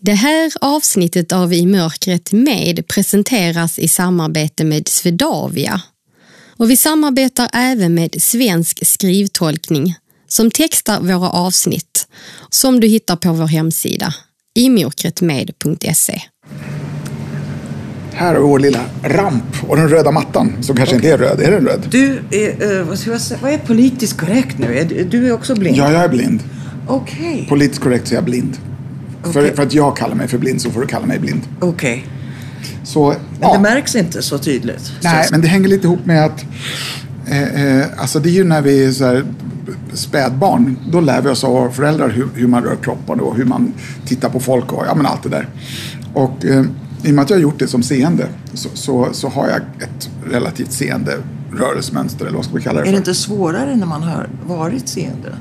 Det här avsnittet av I mörkret med presenteras i samarbete med Svedavia. Och vi samarbetar även med Svensk skrivtolkning som textar våra avsnitt som du hittar på vår hemsida imörkretmed.se. Här har vi vår lilla ramp och den röda mattan som kanske inte är röd. Är den röd? Du, är, eh, vad, ska jag säga, vad är politiskt korrekt nu? Du- är också blind? Ja, jag är blind. Okej. Politiskt korrekt så är jag blind. För, Okej. för att jag kallar mig för blind så får du kalla mig blind. Okej. Så, Men ja. det märks inte så tydligt. Nej, Så- men det hänger lite ihop med att eh, eh, alltså det är ju när vi är så här spädbarn. Då lär vi oss av våra föräldrar hur, hur man rör kroppen och hur man tittar på folk och ja, men allt det där. Och eh, i och med att jag har gjort det som seende så, så, så har jag ett relativt seende rörelsemönster eller vad ska vi kalla det Är för? det inte svårare när man har varit seende?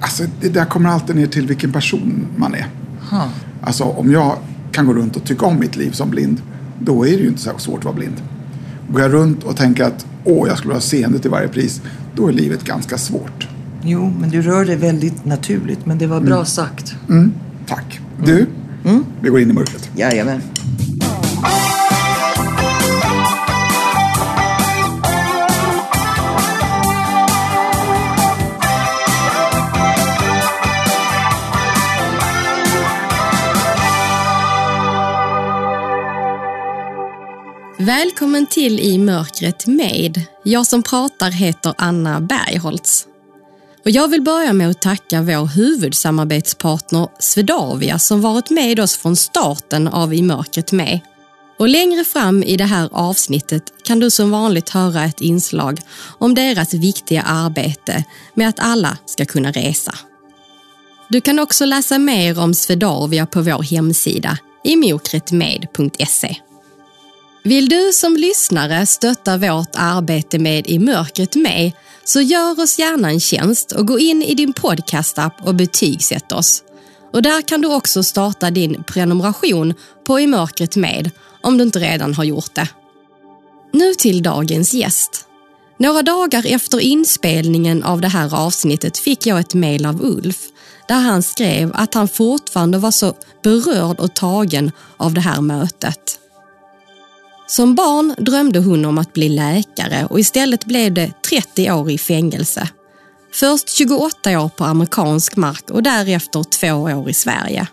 Alltså, det där kommer alltid ner till vilken person man är. Ha. Alltså om jag kan gå runt och tycka om mitt liv som blind, då är det ju inte så svårt att vara blind. Går jag runt och tänker att åh, jag skulle ha seende till varje pris, då är livet ganska svårt. Jo, men du rör dig väldigt naturligt. Men det var bra sagt. Mm, tack. Du, vi går in i mörkret. Jajamän. Välkommen till I mörkret med. Jag som pratar heter Anna Bergholtz. Och jag vill börja med att tacka vår huvudsamarbetspartner Swedavia som varit med oss från starten av I mörkret med. Och längre fram i det här avsnittet kan du som vanligt höra ett inslag om deras viktiga arbete med att alla ska kunna resa. Du kan också läsa mer om Swedavia på vår hemsida imokretmed.se. Vill du som lyssnare stötta vårt arbete med I mörkret med så gör oss gärna en tjänst och gå in i din podcastapp och betygsätt oss. Och där kan du också starta din prenumeration på I mörkret med om du inte redan har gjort det. Nu till dagens gäst. Några dagar efter inspelningen av det här avsnittet fick jag ett mejl av Ulf där han skrev att han fortfarande var så berörd och tagen av det här mötet. Som barn drömde hon om att bli läkare och istället blev det 30 år i fängelse. Först 28 år på amerikansk mark och därefter två år i Sverige.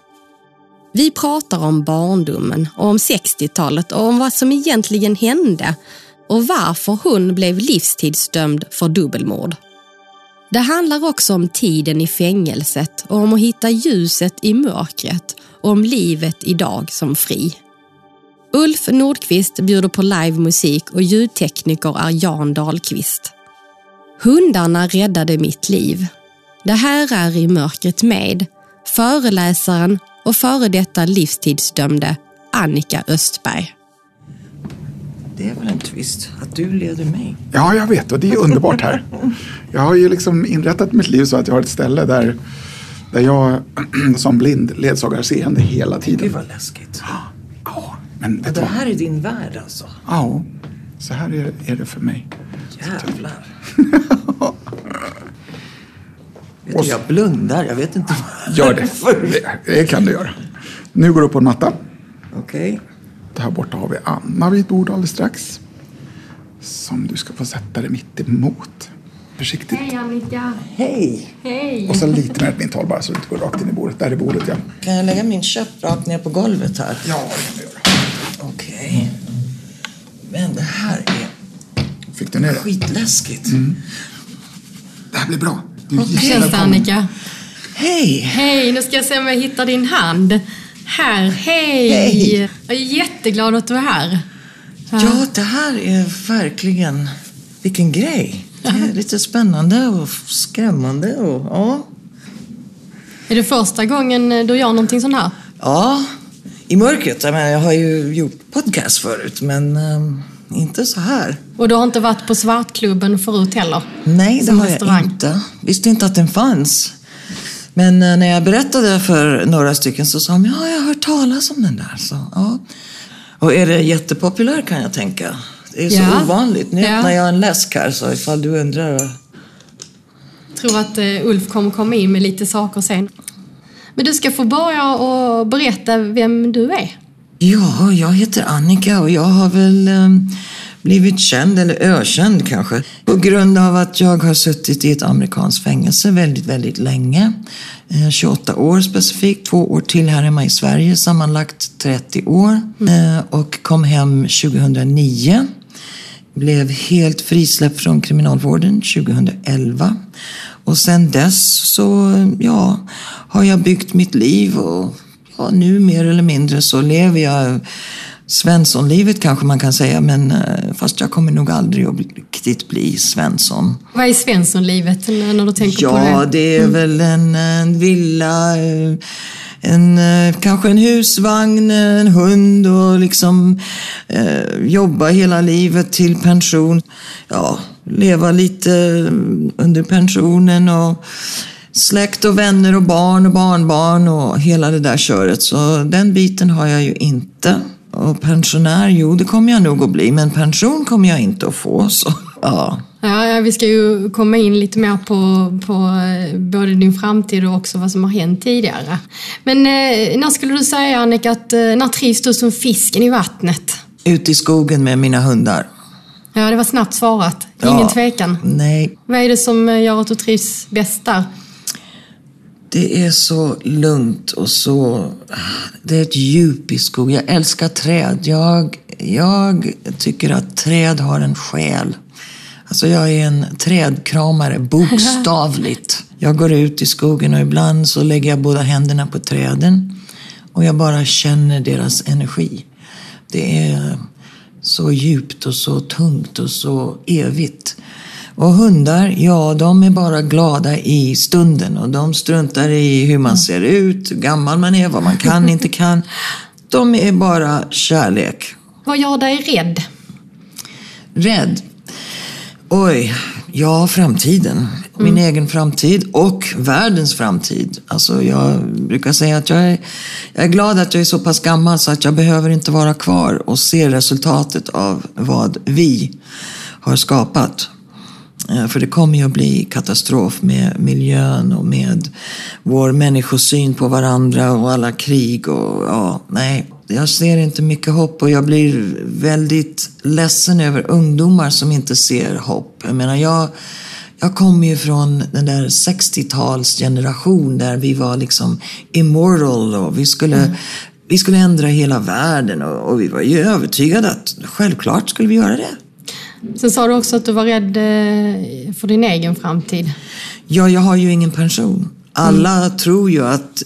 Vi pratar om barndomen och om 60-talet och om vad som egentligen hände och varför hon blev livstidsdömd för dubbelmord. Det handlar också om tiden i fängelset och om att hitta ljuset i mörkret och om livet idag som fri. Ulf Nordqvist bjuder på livemusik och ljudtekniker är Jan Dahlqvist. Hundarna räddade mitt liv. Det här är I mörkret med föreläsaren och före detta livstidsdömde Annika Östberg. Det är väl en twist att du leder mig. Ja, jag vet och det är underbart här. Jag har ju liksom inrättat mitt liv så att jag har ett ställe där, där jag som blind ledsagar seende hela Gud tiden. vad läskigt. Ja, men vet du det vad? här är din värld alltså. Ja, så här är, är det för mig. Jävlar. Vet du, jag blundar. Jag vet inte vad Gör det. det. Det kan du göra. Nu går du upp på en matta. Okej. Där borta har vi Anna vid ett bord alldeles strax. Som du ska få sätta dig mitt emot. Försiktigt. Hej Annika! Hej. Hej! Och så lite mer mint håll bara så du inte går rakt in i bordet. Där är bordet ja. Kan jag lägga min käpp rakt ner på golvet här? Ja, det kan du göra. Okej. Men det här är Fick du ner det? skitläskigt. Det här blir bra. Du Okej. Jättevälkommen. Annika? Hej! Hej, nu ska jag se om jag hittar din hand. Här, hej! Hej. Jag är jätteglad att du är här. Ja, det här är verkligen... Vilken grej. Det är lite spännande och skrämmande och ja. Är det första gången du gör någonting sånt här? Ja, i mörkret. Jag, menar, jag har ju gjort podcast förut, men ehm, inte så här. Och du har inte varit på Svartklubben förut heller? Nej, det har jag restaurang. inte. Visste inte att den fanns. Men eh, när jag berättade för några stycken så sa de, ja, jag har hört talas om den där. Så, ja. Och är det jättepopulär kan jag tänka. Det är så Ja. ovanligt. Nu Ja. öppnar jag en läsk här, så ifall du undrar. tror att eh, Ulf kommer komma in med lite saker sen. Men du ska få börja och berätta vem du är. Ja, jag heter Annika och jag har väl eh, blivit känd, eller ökänd kanske, på grund av att jag har suttit i ett amerikanskt fängelse väldigt, väldigt länge. Eh, 28 år specifikt, två år till här hemma i Sverige, sammanlagt 30 år. Eh, och kom hem 2009. Blev helt frisläppt från kriminalvården 2011. Och sen dess så, ja, har jag byggt mitt liv och ja, nu mer eller mindre så lever jag Svenssonlivet kanske man kan säga, men eh, fast jag kommer nog aldrig att riktigt bli Svensson. Vad är Svenssonlivet när du tänker ja, på det? Ja, det är väl en, en villa, eh, en, eh, kanske en husvagn, en hund och liksom eh, jobba hela livet till pension. Ja, leva lite mm, under pensionen och släkt och vänner och barn och barnbarn och hela det där köret. Så den biten har jag ju inte. Och pensionär, jo det kommer jag nog att bli, men pension kommer jag inte att få. Så, ja. Ja, vi ska ju komma in lite mer på, på eh, både din framtid och också vad som har hänt tidigare. Men eh, när skulle du säga Annika, att, eh, när trivs du som fisken i vattnet? Ute i skogen med mina hundar. Ja, det var snabbt svarat. Ingen Ja. tvekan. Nej, Vad är det som gör att du trivs bäst där? Det är så lugnt och så... Det är ett djup i skog. Jag älskar träd. Jag, jag tycker att träd har en själ. Alltså jag är en trädkramare, bokstavligt. Jag går ut i skogen och ibland så lägger jag båda händerna på träden och jag bara känner deras energi. Det är så djupt och så tungt och så evigt. Och hundar, ja, de är bara glada i stunden och de struntar i hur man ser ut, hur gammal man är, vad man kan, inte kan. De är bara kärlek. Vad gör dig rädd? Rädd? Oj, ja, framtiden. Min egen framtid och världens framtid. Alltså, jag brukar säga att jag är, jag är glad att jag är så pass gammal så att jag behöver inte vara kvar och se resultatet av vad vi har skapat. Eh, För det kommer ju att bli katastrof med miljön och med vår människosyn på varandra och alla krig och ja, nej. Jag ser inte mycket hopp och jag blir väldigt ledsen över ungdomar som inte ser hopp. Jag menar, jag, jag kommer ju från den där 60-talsgeneration där vi var liksom immortal och vi skulle, vi skulle ändra hela världen och, och vi var ju övertygade att självklart skulle vi göra det. Sen sa du också att du var rädd eh, för din egen framtid. Ja, jag har ju ingen pension. Alla tror ju att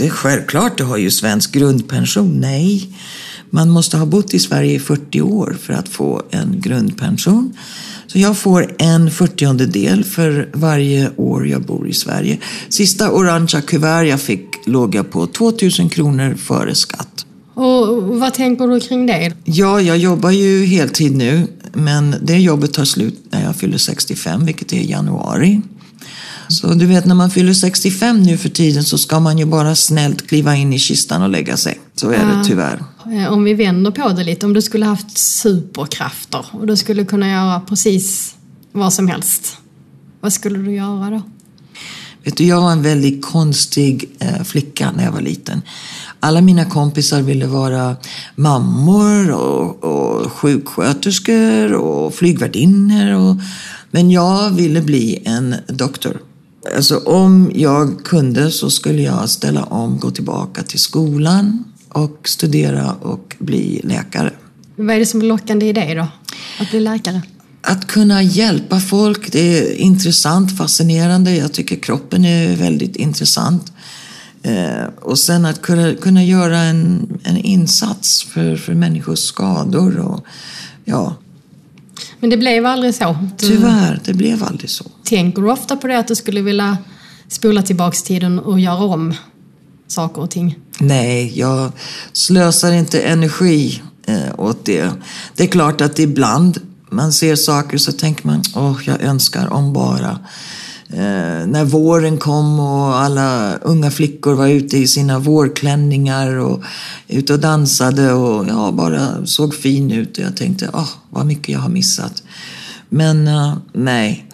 det är självklart, du har ju svensk grundpension. Nej, man måste ha bott i Sverige i 40 år för att få en grundpension. Så jag får en fyrtiondedel för varje år jag bor i Sverige. Sista orangea kuvert jag fick låg jag på 2000 kronor före skatt. Och vad tänker du kring det? Ja, jag jobbar ju heltid nu, men det jobbet tar slut när jag fyller 65, vilket är i januari. Så du vet, när man fyller 65 nu för tiden så ska man ju bara snällt kliva in i kistan och lägga sig. Så är det tyvärr. Eh, Om vi vänder på det lite, om du skulle haft superkrafter och du skulle kunna göra precis vad som helst. Vad skulle du göra då? Vet du, jag var en väldigt konstig eh, flicka när jag var liten. Alla mina kompisar ville vara mammor och, och sjuksköterskor och flygvärdinnor. Och, men jag ville bli en doktor. Alltså om jag kunde så skulle jag ställa om, gå tillbaka till skolan och studera och bli läkare. Vad är det som är lockande i det då? Att bli läkare? Att kunna hjälpa folk, det är intressant, fascinerande. Jag tycker kroppen är väldigt intressant. Eh, och sen att kunna, kunna göra en, en insats för, för människors skador. Och, ja, Men det blev aldrig så? Du, tyvärr, det blev aldrig så. Tänker du ofta på det att du skulle vilja spola tillbaks tiden och göra om saker och ting? Nej, jag slösar inte energi eh, åt det. Det är klart att ibland man ser saker så tänker man, åh, jag önskar om bara. Eh, när våren kom och alla unga flickor var ute i sina vårklänningar och ute och dansade och ja, bara såg fin ut. Och jag tänkte, åh, vad mycket jag har missat. Men eh, nej,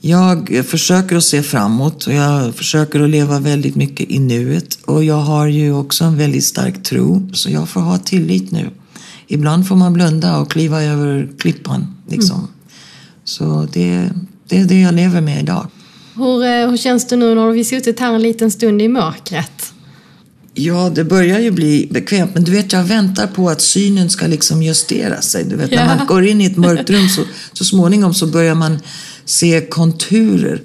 Jag försöker att se framåt och jag försöker att leva väldigt mycket i nuet. Och jag har ju också en väldigt stark tro, så jag får ha tillit nu. Ibland får man blunda och kliva över klippan. Liksom. Mm. Så det, det är det jag lever med idag. Hur, eh, hur känns det nu när vi suttit här en liten stund i mörkret? Ja, det börjar ju bli bekvämt. Men du vet, jag väntar på att synen ska liksom justera sig. Du vet, ja. när man går in i ett mörkt rum så, så småningom så börjar man se konturer.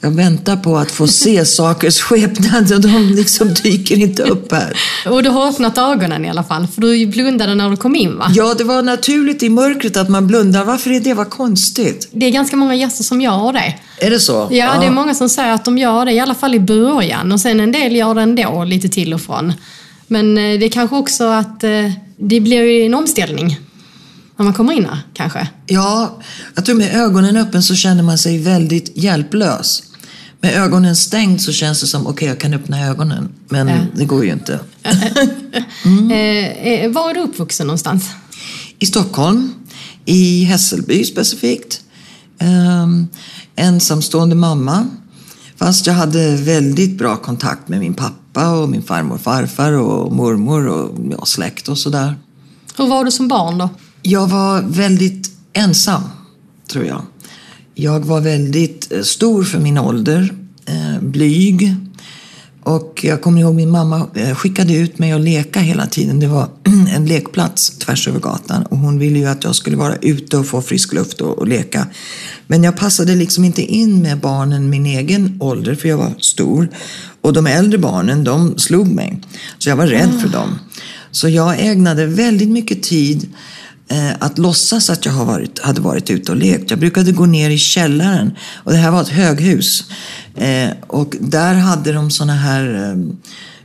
Jag väntar på att få se sakers skepnad och de liksom dyker inte upp här. Och du har öppnat ögonen i alla fall, för du blundade när du kom in va? Ja, det var naturligt i mörkret att man blundar. Varför är det? Vad konstigt. Det är ganska många gäster som gör det. Är det så? Ja, ja, det är många som säger att de gör det, i alla fall i början. Och sen en del gör det ändå, lite till och från. Men eh, det är kanske också att eh, det blir en omställning när man kommer in här, kanske? Ja, jag tror med ögonen öppen så känner man sig väldigt hjälplös. Med ögonen stängt så känns det som, okej okay, jag kan öppna ögonen. Men ja. det går ju inte. mm. eh, var är du uppvuxen någonstans? I Stockholm. I Hässelby specifikt. Eh, ensamstående mamma. Fast jag hade väldigt bra kontakt med min pappa och min farmor och farfar och mormor och ja, släkt och sådär. Hur var du som barn då? Jag var väldigt ensam, tror jag. Jag var väldigt eh, stor för min ålder, eh, blyg. Och jag kommer ihåg min mamma eh, skickade ut mig att leka hela tiden. Det var en lekplats tvärs över gatan och hon ville ju att jag skulle vara ute och få frisk luft och, och leka. Men jag passade liksom inte in med barnen min egen ålder för jag var stor. Och de äldre barnen, de slog mig. Så jag var rädd för dem. Så jag ägnade väldigt mycket tid att låtsas att jag har varit, hade varit ute och lekt. Jag brukade gå ner i källaren och det här var ett höghus. Eh, och där hade de såna här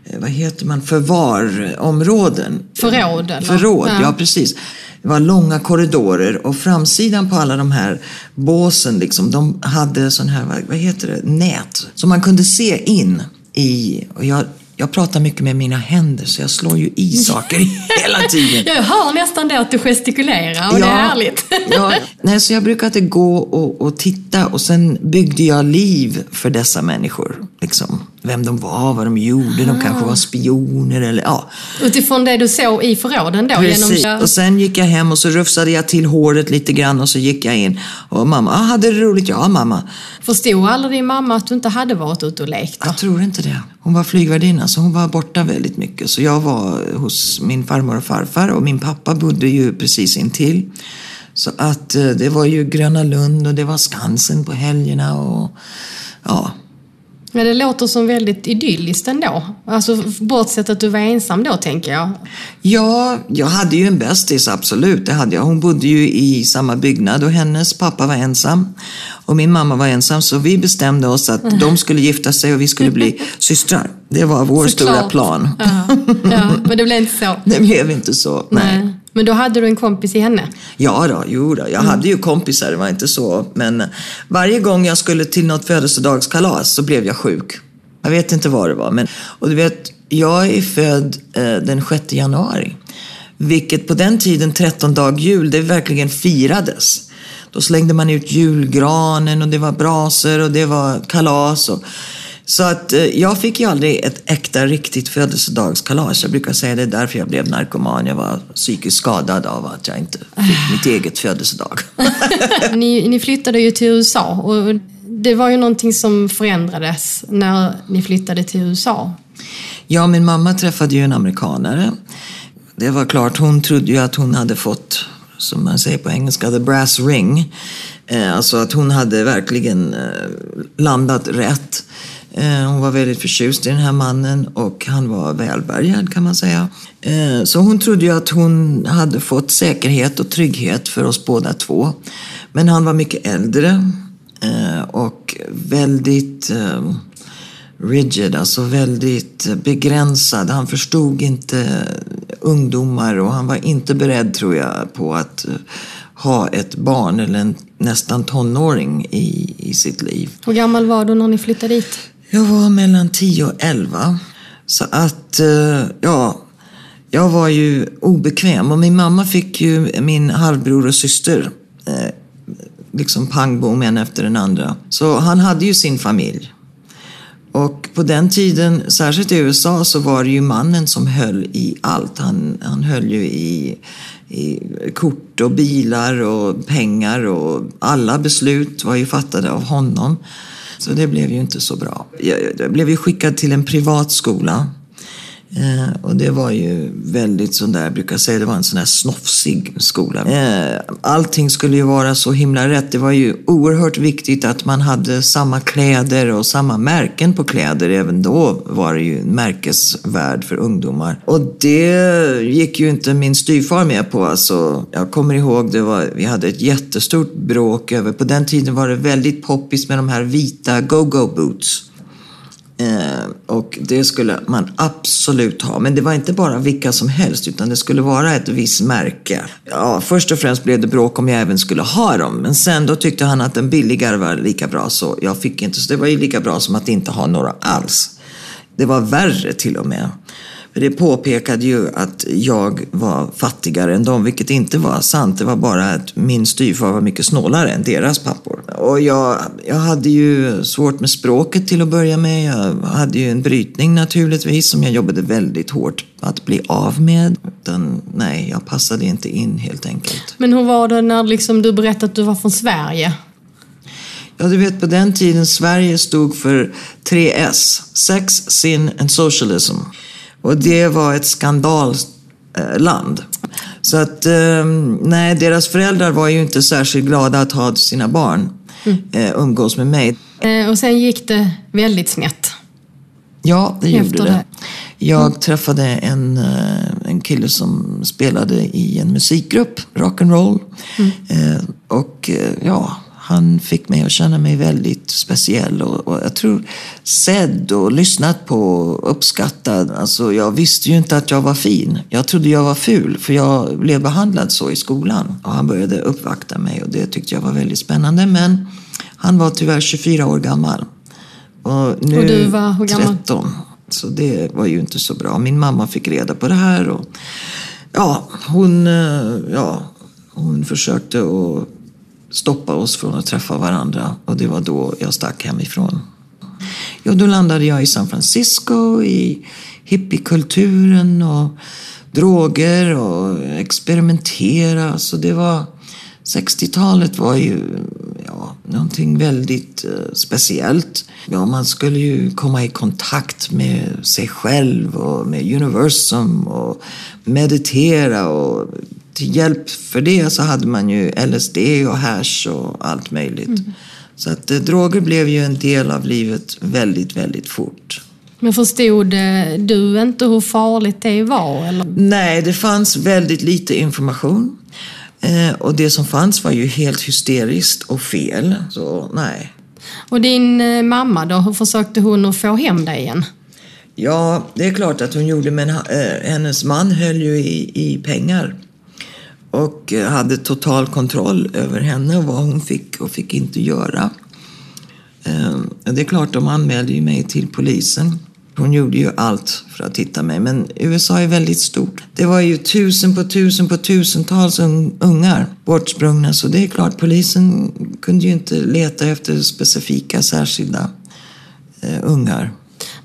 eh, vad heter man, förvarområden. Förråd? Eller? Förråd, ja. ja precis. Det var långa korridorer och framsidan på alla de här båsen, liksom, de hade sån här, vad heter det, nät. Så man kunde se in i, och jag jag pratar mycket med mina händer så jag slår ju i saker hela tiden. Jag hör nästan det att du gestikulerar och ja, det är härligt. ja, nej, så jag brukade gå och, och, titta och sen byggde jag liv för dessa människor. Liksom, vem de var, vad de gjorde, de kanske var spioner eller ja. Utifrån det du såg i förråden då? Precis, genom... och sen gick jag hem och så rufsade jag till håret lite grann och så gick jag in. Och mamma, ah, hade det roligt? Ja, mamma. Förstod aldrig din mamma att du inte hade varit ute och lekt? Då? Jag tror inte det. Hon var flygvärdinna så hon var borta väldigt mycket. Så jag var hos min farmor och farfar och min pappa bodde ju precis intill. Så att eh, det var ju Gröna Lund och det var Skansen på helgerna och ja, men det låter som väldigt idylliskt ändå. Alltså bortsett att du var ensam då, tänker jag. Ja, jag hade ju en bästis, absolut. Det hade jag. Hon bodde ju i samma byggnad och hennes pappa var ensam. Och min mamma var ensam, så vi bestämde oss att de skulle gifta sig och vi skulle bli systrar. Det var vår Såklart. stora plan. Ja. ja, men det blev inte så. Det blev inte så, nej. nej. Men då hade du en kompis i henne? Ja, då, jo då. jag mm. hade ju kompisar, det var inte så. Men varje gång jag skulle till något födelsedagskalas så blev jag sjuk. Jag vet inte vad det var. Men, och du vet, jag är född eh, den 6 januari. Vilket på den tiden, 13 dag jul, det verkligen firades. Då slängde man ut julgranen och det var braser och det var kalas. Och, så att eh, jag fick ju aldrig ett äkta, riktigt födelsedagskalas. Jag brukar säga det är därför jag blev narkoman. Jag var psykiskt skadad av att jag inte fick mitt eget födelsedag. ni, ni flyttade ju till USA och det var ju någonting som förändrades när ni flyttade till USA. Ja, min mamma träffade ju en amerikanare. Det var klart, hon trodde ju att hon hade fått, som man säger på engelska, the brass ring. Eh, alltså att hon hade verkligen eh, landat rätt. Eh, hon var väldigt förtjust i den här mannen och han var välbärgad kan man säga. Eh, så hon trodde ju att hon hade fått säkerhet och trygghet för oss båda två. Men han var mycket äldre eh, och väldigt rigid, alltså väldigt begränsad. Han förstod inte ungdomar och han var inte beredd, tror jag, på att ha ett barn eller en nästan tonåring i, i sitt liv. Hur gammal var du när ni flyttade dit? Jag var mellan 10 och 11. Så att, eh, ja, jag var ju obekväm. Och min mamma fick ju min halvbror och syster eh, liksom pang bom en efter den andra. Så han hade ju sin familj. Och på den tiden, särskilt i USA, så var det ju mannen som höll i allt. Han, han höll ju i, i kort och bilar och pengar och alla beslut var ju fattade av honom. Så det blev ju inte så bra. Jag, blev ju skickad till en privatskola Eh, och det var ju väldigt sån där, jag brukar säga, det var en sån där snofsig skola. Eh, allting skulle ju vara så himla rätt. Det var ju oerhört viktigt att man hade samma kläder och samma märken på kläder. Även då var det ju en märkesvärld för ungdomar. Och det gick ju inte min styvfar med på. Alltså, jag kommer ihåg, det var, vi hade ett jättestort bråk över, på den tiden var det väldigt poppis med de här vita go-go boots. Eh, och det skulle man absolut ha. Men det var inte bara vilka som helst, utan det skulle vara ett visst märke. Ja, först och främst blev det bråk om jag även skulle ha dem. Men sen då tyckte han att den billigare var lika bra, så jag fick inte. Så det var ju lika bra som att inte ha några alls. Det var värre till och med. För det påpekade ju att jag var fattigare än dem, vilket inte var sant. Det var bara att min styvfar var mycket snålare än deras pappor. Och jag, jag hade ju svårt med språket till att börja med. Jag hade ju en brytning naturligtvis som jag jobbade väldigt hårt att bli av med. Utan, nej, jag passade inte in helt enkelt. Men hur var det när liksom du berättade att du var från Sverige? Ja, du vet på den tiden Sverige stod för tre S. Sex, sin and socialism. Och det var ett skandalland. Så att, ehm, nej, deras föräldrar var ju inte särskilt glada att ha sina barn mm. umgås med mig. Eh, och sen gick det väldigt snett. Ja, det gjorde det. det. Jag mm. träffade en, eh, en kille som spelade i en musikgrupp, rock'n'roll. Mm. Och ja, han fick mig att känna mig väldigt speciell och, och, jag tror sedd och lyssnat på och uppskattad. Alltså, jag visste ju inte att jag var fin. Jag trodde jag var ful för jag blev behandlad så i skolan. Och han började uppvakta mig och det tyckte jag var väldigt spännande. Men han var tyvärr 24 år gammal. Och nu och du var hur gammal? 13. Så det var ju inte så bra. Min mamma fick reda på det här och ja, hon, eh, ja, hon försökte att stoppa oss från att träffa varandra och det var då jag stack hemifrån. Ja, då landade jag i San Francisco, i hippiekulturen och droger och experimentera. Så det var... 60-talet var ju ja, någonting väldigt eh, speciellt. Ja, man skulle ju komma i kontakt med sig själv och med universum och meditera och till hjälp för det så hade man ju LSD och hash och allt möjligt. Mm. Så att eh, droger blev ju en del av livet väldigt, väldigt fort. Men förstod eh, du inte hur farligt det var? Eller? Nej, det fanns väldigt lite information. Eh, och det som fanns var ju helt hysteriskt och fel. Så nej. Och din eh, mamma då, hur försökte hon att få hem dig igen? Ja, det är klart att hon gjorde, men eh, hennes man höll ju i, i pengar och eh, hade total kontroll över henne och vad hon fick och fick inte göra. Eh, det är klart, de anmälde ju mig till polisen. Hon gjorde ju allt för att hitta mig, men USA är väldigt stort. Det var ju tusen på tusen på tusentals ungar bortsprungna, så det är klart, polisen kunde ju inte leta efter specifika särskilda eh, ungar.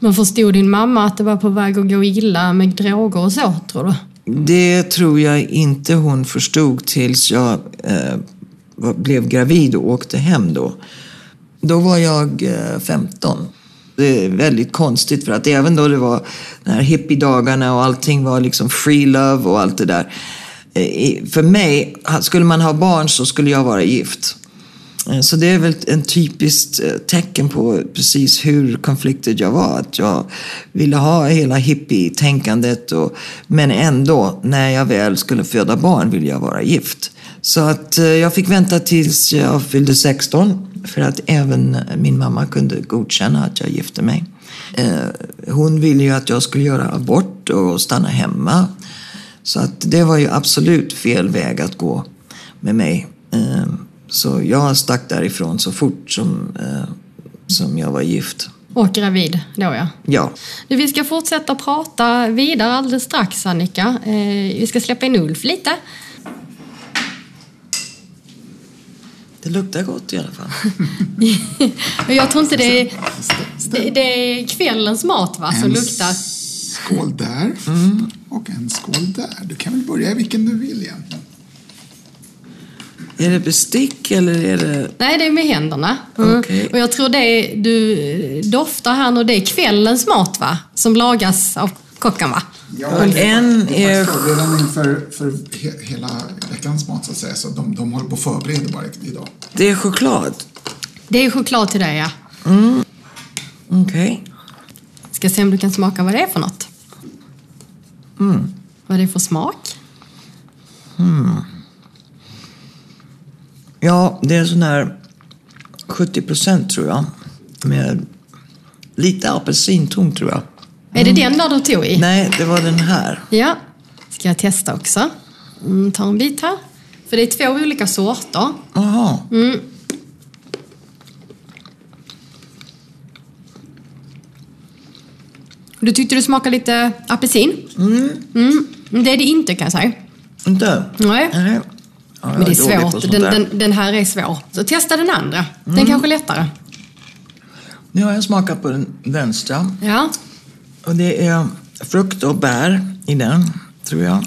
Men förstod din mamma att det var på väg att gå illa med droger och så, tror du? Det tror jag inte hon förstod tills jag eh, blev gravid och åkte hem då. Då var jag eh, 15. Det är väldigt konstigt för att även då det var de här hippiedagarna och allting var liksom free love och allt det där. Eh, för mig, skulle man ha barn så skulle jag vara gift. Eh, så det är väl en typiskt eh, tecken på precis hur konflikted jag var. Att jag ville ha hela hippie-tänkandet men ändå, när jag väl skulle föda barn ville jag vara gift. Så att eh, jag fick vänta tills jag fyllde 16 för att även min mamma kunde godkänna att jag gifte mig. Hon ville ju att jag skulle göra abort och stanna hemma. Så att det var ju absolut fel väg att gå med mig. Så jag stack därifrån så fort som, eh, som jag var gift. Och gravid då ja. Ja. Vi ska fortsätta prata vidare alldeles strax Annika. Eh, vi ska släppa in Ulf lite. Det luktar gott i alla fall. Men jag tror inte det är, det, det är kvällens mat va, som En luktar. skål där och en skål där. Du kan väl börja i vilken du vill egentligen. Är det bestick eller är det... Nej, det är med händerna. Mm. Okej. Och jag tror det är, du doftar här nu, det är kvällens mat va? Som lagas av kocken va? Ja, Och en är förberedande inför för he, hela veckans mat så att säga. Så de, de håller på och förbereder bara idag. Det är choklad. Det är choklad till dig ja. Okej. Ska se om du kan smaka vad det är för något. Vad det är för smak. Ja, det är sån här 70 procent tror jag. Med lite apelsinton tror jag. Är det den där du tog i? Nej, det var den här. Ja. Ska jag testa också. Mm, ta en bit här. För det är två olika sorter. Jaha. Du tyckte du smakade lite apelsin? Mm. Det är det inte kan jag säga. Inte? Nej. Nej. Ja, Men det är jag svårt. Den, den, den här är svår. Så testa den andra. Den kanske är lättare. Nu har jag smakat på den vänstra. Ja. Och det är frukt och bär i den, tror jag.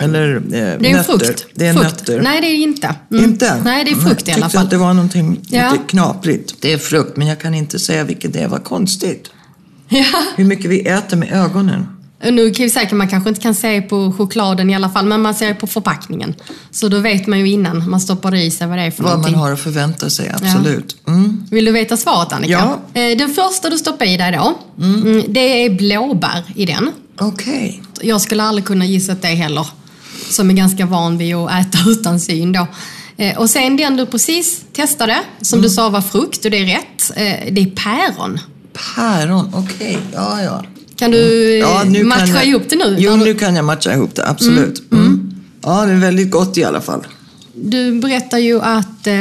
Eller eh, Det är nötter. en frukt. Det är frukt. nötter. Nej, det är inte. Mm. Inte? Nej, det är frukt i jag alla fall. att det var någonting Ja. lite knaprigt. Det är frukt, men jag kan inte säga vilket det är. Vad konstigt. Ja. Hur mycket vi äter med ögonen. Nu kan att man kanske inte kan se på chokladen i alla fall, men man ser på förpackningen. Så då vet man ju innan man stoppar i sig vad det är för Vad någonting. man har att förvänta sig, absolut. Mm. Vill du veta svaret Annika? Ja. Eh, Den första du stoppar i dig då, mm, det är blåbär i den. Okej. Jag skulle aldrig kunna gissa att det heller. Som är ganska van vid att äta utan syn då. Eh, Och sen den du precis testade, som Mm. du sa var frukt och det är rätt. eh, Det är päron. Päron, okej. Ja, ja. Kan du ja nu matcha kan jag, ihop det nu? Jo, nu kan jag matcha ihop det, absolut. Mm. Ja, det är väldigt gott i alla fall. Du berättar ju att eh,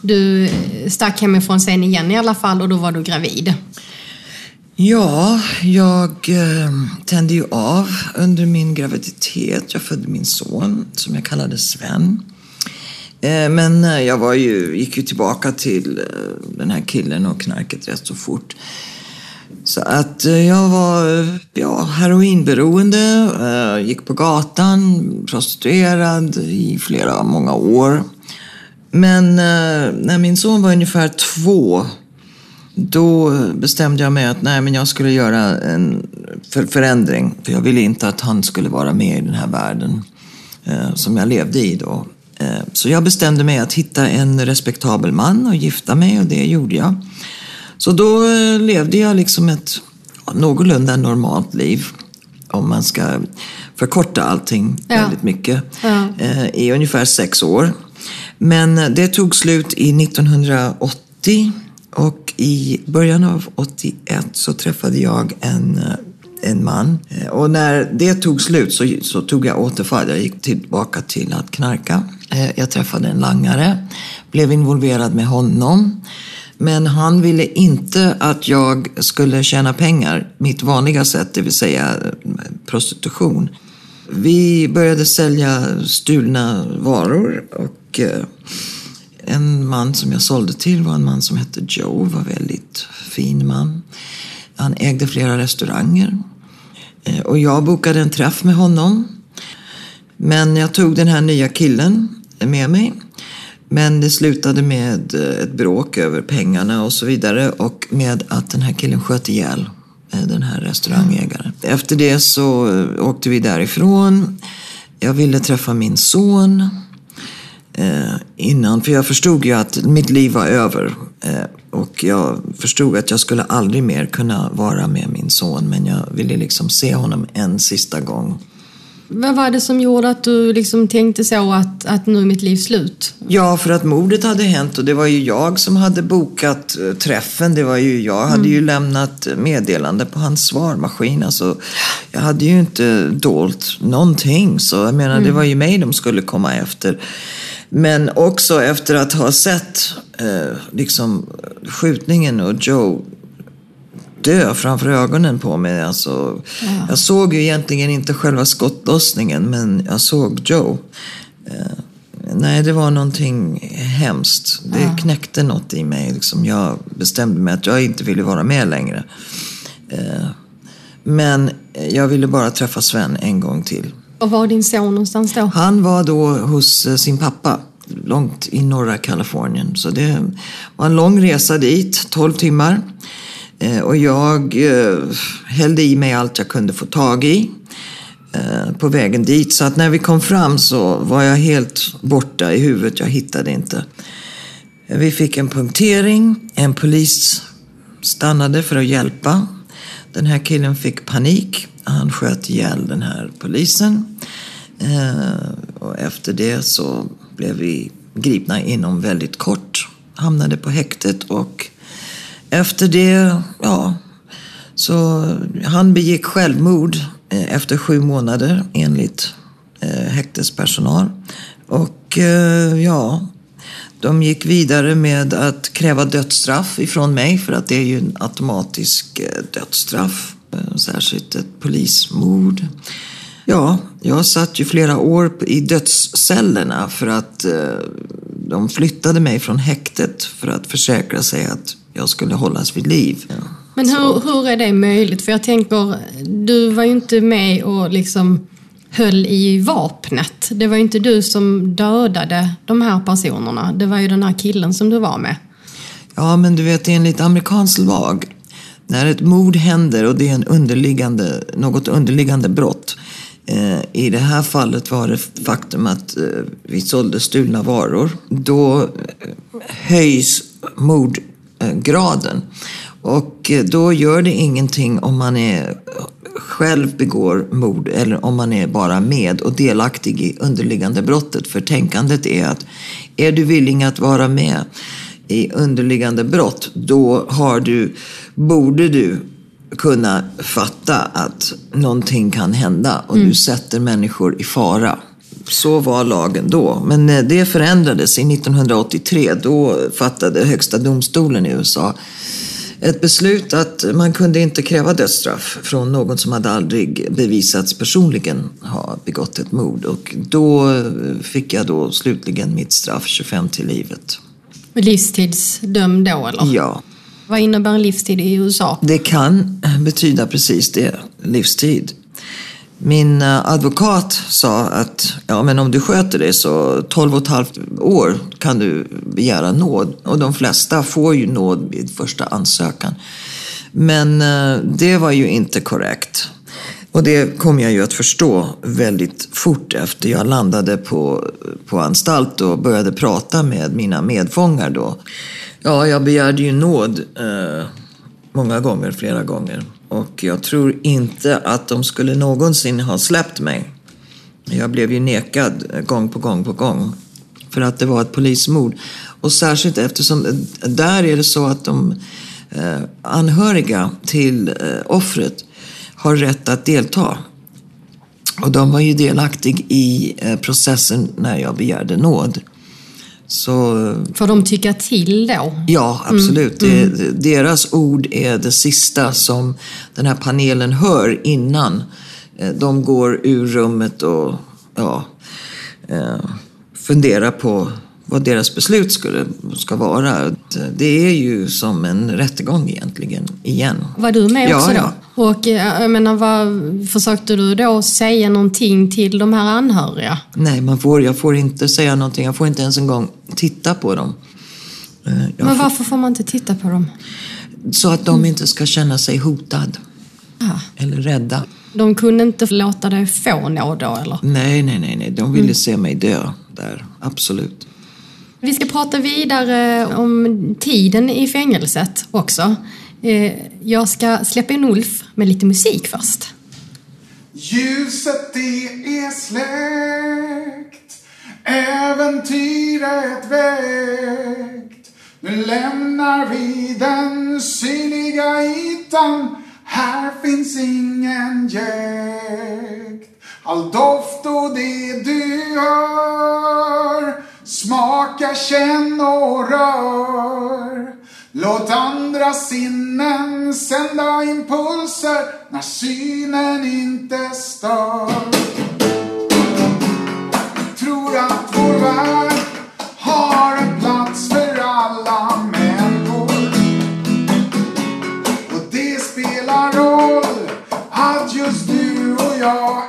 du stack hemifrån sen igen i alla fall och då var du gravid. Ja, jag eh, tände ju av under min graviditet. Jag födde min son som jag kallade Sven. Eh, men eh, jag var ju, gick ju tillbaka till eh, den här killen och knarket rätt så fort. Så att eh, jag var eh, ja, heroinberoende, eh, gick på gatan, prostituerad i flera, många år. Men när min son var ungefär två då bestämde jag mig att nej, men jag skulle göra en förändring. För jag ville inte att han skulle vara med i den här världen eh, som jag levde i då. Eh, så jag bestämde mig att hitta en respektabel man och gifta mig och det gjorde jag. Så då eh, levde jag liksom ett någorlunda normalt liv. Om man ska förkorta allting Ja. väldigt mycket. Ja. Eh, I ungefär sex år. Men eh, det tog slut i 1980 och i början av 81 så träffade jag en, en man. Och när det tog slut så, så tog jag återfall. Jag gick tillbaka till att knarka. Jag träffade en langare, blev involverad med honom. Men han ville inte att jag skulle tjäna pengar, mitt vanliga sätt, det vill säga eh, prostitution. Vi började sälja stulna varor och eh, en man som jag sålde till var en man som hette Joe, var väldigt fin man. Han ägde flera restauranger. Eh, och jag bokade en träff med honom. Men jag tog den här nya killen med mig. Men det slutade med eh, ett bråk över pengarna och så vidare och med att den här killen sköt ihjäl eh, den här restaurangägaren. Efter det så eh, åkte vi därifrån. Jag ville träffa min son eh, innan, för jag förstod ju att mitt liv var över. Eh, och jag förstod att jag skulle aldrig mer kunna vara med min son, men jag ville liksom se honom en sista gång. Vad var det som gjorde att du liksom tänkte så att, att nu är mitt liv slut? Ja, för att mordet hade hänt och det var ju jag som hade bokat eh, träffen. Det var ju, jag hade ju lämnat meddelande på hans svarmaskin. Alltså, jag hade ju inte dolt någonting. Så jag menar, det var ju mig de skulle komma efter. Men också efter att ha sett eh, liksom, skjutningen och Joe dö framför ögonen på mig. Alltså, Jag såg ju egentligen inte själva skottlossningen, men jag såg Joe. Eh, nej, det var någonting hemskt. Det Ja. knäckte något i mig. Liksom. Jag bestämde mig att jag inte ville vara med längre. Eh, men jag ville bara träffa Sven en gång till. Och var din son någonstans då? Han var då hos eh, sin pappa, långt i norra Kalifornien. Så det var en lång resa dit, 12 timmar. Eh, Och jag eh, hällde i mig allt jag kunde få tag i eh, på vägen dit. Så att när vi kom fram så var jag helt borta i huvudet. Jag hittade inte. Eh, vi fick en punktering. En polis stannade för att hjälpa. Den här killen fick panik. Han sköt ihjäl den här polisen. Eh, och efter det så blev vi gripna inom väldigt kort. Hamnade på häktet och efter det, ja, så han begick självmord eh, efter sju månader enligt eh, häktespersonal. Och eh, ja, de gick vidare med att kräva dödsstraff ifrån mig för att det är ju en automatisk eh, dödsstraff. Eh, särskilt ett polismord. Ja, jag satt ju flera år i dödscellerna för att eh, de flyttade mig från häktet för att försäkra sig att jag skulle hållas vid liv. Ja. Men hur, hur är det möjligt? För jag tänker, du var ju inte med och liksom höll i vapnet. Det var ju inte du som dödade de här personerna. Det var ju den här killen som du var med. Ja, men du vet enligt amerikansk lag, när ett mord händer och det är en underliggande, något underliggande brott. Eh, I det här fallet var det faktum att eh, vi sålde stulna varor. Då eh, höjs mordgraden. Och eh, då gör det ingenting om man är själv begår mord eller om man är bara med och delaktig i underliggande brottet. För tänkandet är att är du villig att vara med i underliggande brott, då har du, borde du kunna fatta att någonting kan hända och du sätter människor i fara. Så var lagen då. Men eh, det förändrades i 1983. Då fattade Högsta domstolen i USA ett beslut att man kunde inte kräva dödsstraff från någon som hade aldrig bevisats personligen ha begått ett mord. Och då eh, fick jag då slutligen mitt straff, 25 till livet. Livstidsdömd då eller? Ja, Vad innebär en livstid i USA? det kan betyda precis det, livstid. Min eh, advokat sa att ja, men om du sköter dig så 12 och ett halvt år kan du begära nåd. Och de flesta får ju nåd vid första ansökan. Men eh, det var ju inte korrekt. Och det kom jag ju att förstå väldigt fort efter jag landade på, på anstalt och började prata med mina medfångar då. Ja, jag begärde ju nåd eh, många gånger, flera gånger. Och jag tror inte att de skulle någonsin ha släppt mig. Jag blev ju nekad gång på gång på gång. För att det var ett polismord. Och särskilt eftersom eh, där är det så att de eh, anhöriga till eh, offret har rätt att delta. Och de var ju delaktig i processen när jag begärde nåd. Så Får de tycka till då? Ja, absolut. Det, deras ord är det sista som den här panelen hör innan eh, de går ur rummet och ja, eh, funderar på vad deras beslut skulle, ska vara. Det är ju som en rättegång egentligen, igen. Var du med Ja, också då? ja. Och eh, jag menar, vad, försökte du då säga någonting till de här anhöriga? Nej, man får, jag får inte säga någonting. Jag får inte ens en gång titta på dem. Eh, Jag Men varför får man inte titta på dem? så att de inte ska känna sig hotad Ah, eller rädda. de kunde inte låta dig få nåd då eller? Nej, nej, nej, nej. de ville se mig dö där. Absolut. Vi ska prata vidare eh, om tiden i fängelset också. Eh, jag ska släppa in Ulf med lite musik först. Ljuset det är släckt Äventyret väckt Nu lämnar vi den synliga ytan Här finns ingen jäkt All doft och det du hör Smaka, känn och rör. Låt andra sinnen sända impulser när synen inte stör. Tror att vår värld har en plats för alla människor. Och det spelar roll att just du och jag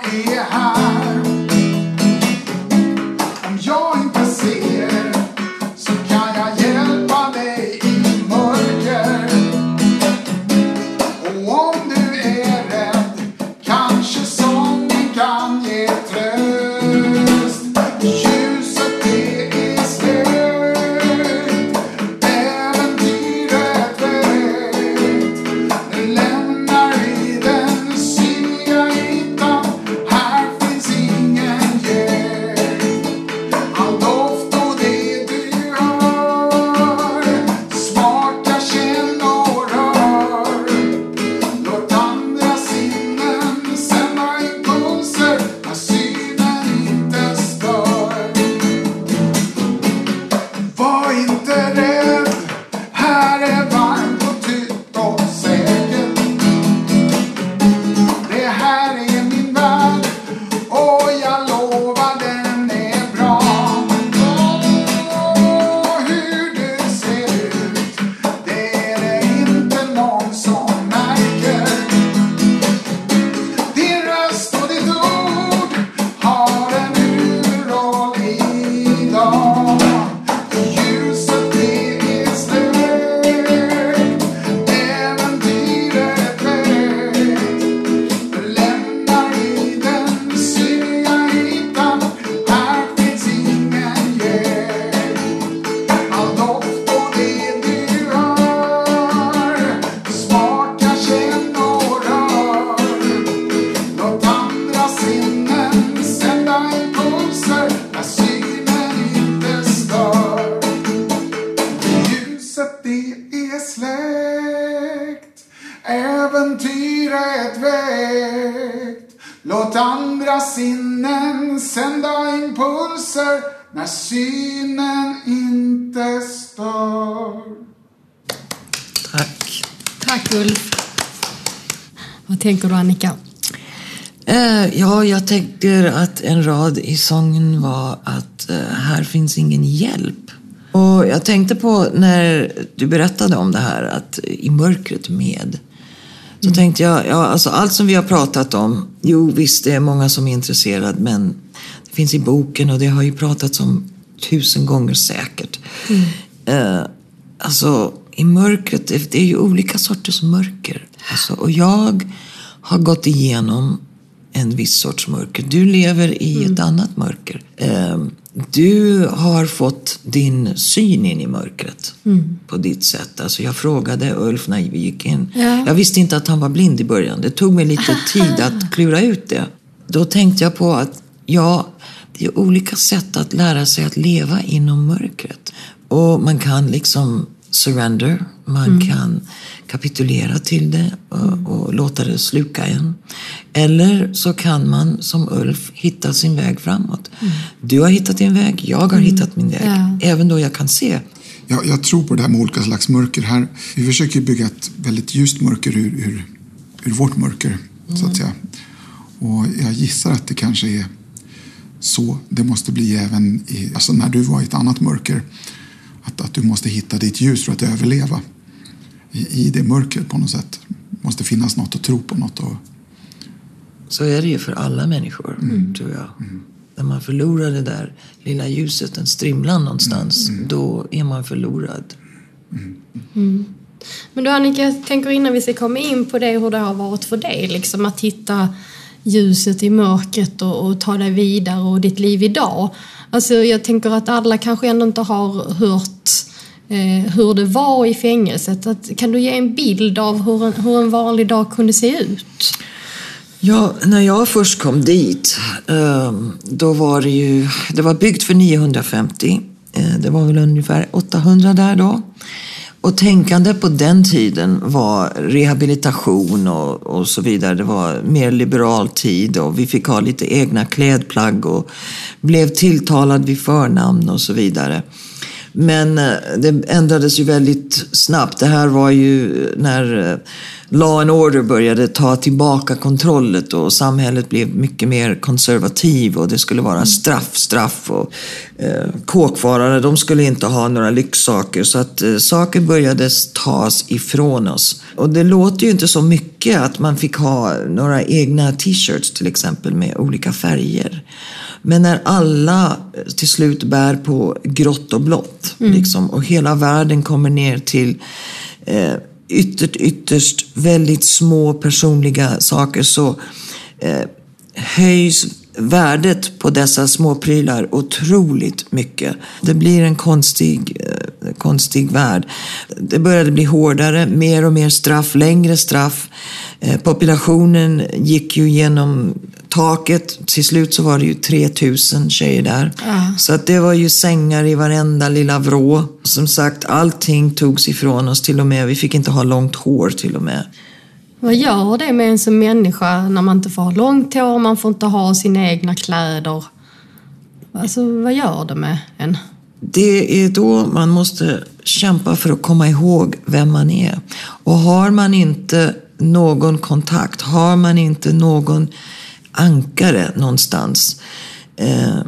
tänker att en rad i sången var att eh, här finns ingen hjälp. Och jag tänkte på när du berättade om det här, att i mörkret med. Så tänkte jag, ja, alltså allt som vi har pratat om, jo visst det är många som är intresserade, men det finns i boken och det har ju pratats om tusen gånger säkert. Eh, alltså i mörkret, det, det är ju olika sorters mörker. Alltså, och jag har gått igenom en viss sorts mörker. Du lever i ett annat mörker. Eh, du har fått din syn in i mörkret på ditt sätt. Alltså jag frågade Ulf när vi gick in. Ja. Jag visste inte att han var blind i början. Det tog mig lite tid att klura ut det. Då tänkte jag på att ja, det är olika sätt att lära sig att leva inom mörkret. Och man kan liksom surrender, man kan kapitulera till det och, och låta det sluka en. Eller så kan man som Ulf hitta sin väg framåt. Du har hittat din väg, jag har hittat min väg. Ja. Även då jag kan se. Jag, jag tror på det här med olika slags mörker. Här, vi försöker bygga ett väldigt ljust mörker ur, ur, ur vårt mörker, så att säga. Och jag gissar att det kanske är så det måste bli även i, alltså när du var i ett annat mörker. Att, att du måste hitta ditt ljus för att överleva i, i det mörkret på något sätt. Det måste finnas något att tro på, något och, Så är det ju för alla människor, tror jag. När man förlorar det där lilla ljuset, den strimlan någonstans, då är man förlorad. Men du Annika, jag tänker innan vi ska komma in på det hur det har varit för dig, liksom att hitta ljuset i mörkret och, och ta dig vidare och ditt liv idag. Alltså jag tänker att alla kanske ändå inte har hört eh, hur det var i fängelset. Att, kan du ge en bild av hur en, hur en vanlig dag kunde se ut? Ja, när jag först kom dit, ehm, då var det ju, det var byggt för 950. Eh, det var väl ungefär 800 där då. Och tänkande på den tiden var rehabilitation och, och så vidare. Det var mer liberal tid och vi fick ha lite egna klädplagg och blev tilltalad vid förnamn och så vidare. Men eh, det ändrades ju väldigt snabbt. Det här var ju eh, när eh, Law and Order började ta tillbaka kontrollet och samhället blev mycket mer konservativ och det skulle vara straff, straff och kåkfarare, de skulle inte ha några lyxsaker så att eh, saker började tas ifrån oss. Och det låter ju inte så mycket att man fick ha några egna t-shirts till exempel med olika färger. Men när alla eh, till slut bär på grått och blått liksom, och hela världen kommer ner till eh, ytterst, ytterst väldigt små personliga saker så eh, höjs värdet på dessa små prylar otroligt mycket. Det blir en konstig, eh, konstig värld. Det började bli hårdare, mer och mer straff, längre straff. Eh, populationen gick ju genom taket. Till slut så var det ju 3000 tjejer där. Ja. Så att det var ju sängar i varenda lilla vrå. Som sagt, allting togs ifrån oss till och med. Vi fick inte ha långt hår till och med. Vad gör det med en som människa när man inte får ha långt hår, man får inte ha sina egna kläder? Alltså vad gör det med en? Det är då man måste kämpa för att komma ihåg vem man är. Och har man inte någon kontakt, har man inte någon ankare någonstans, eh,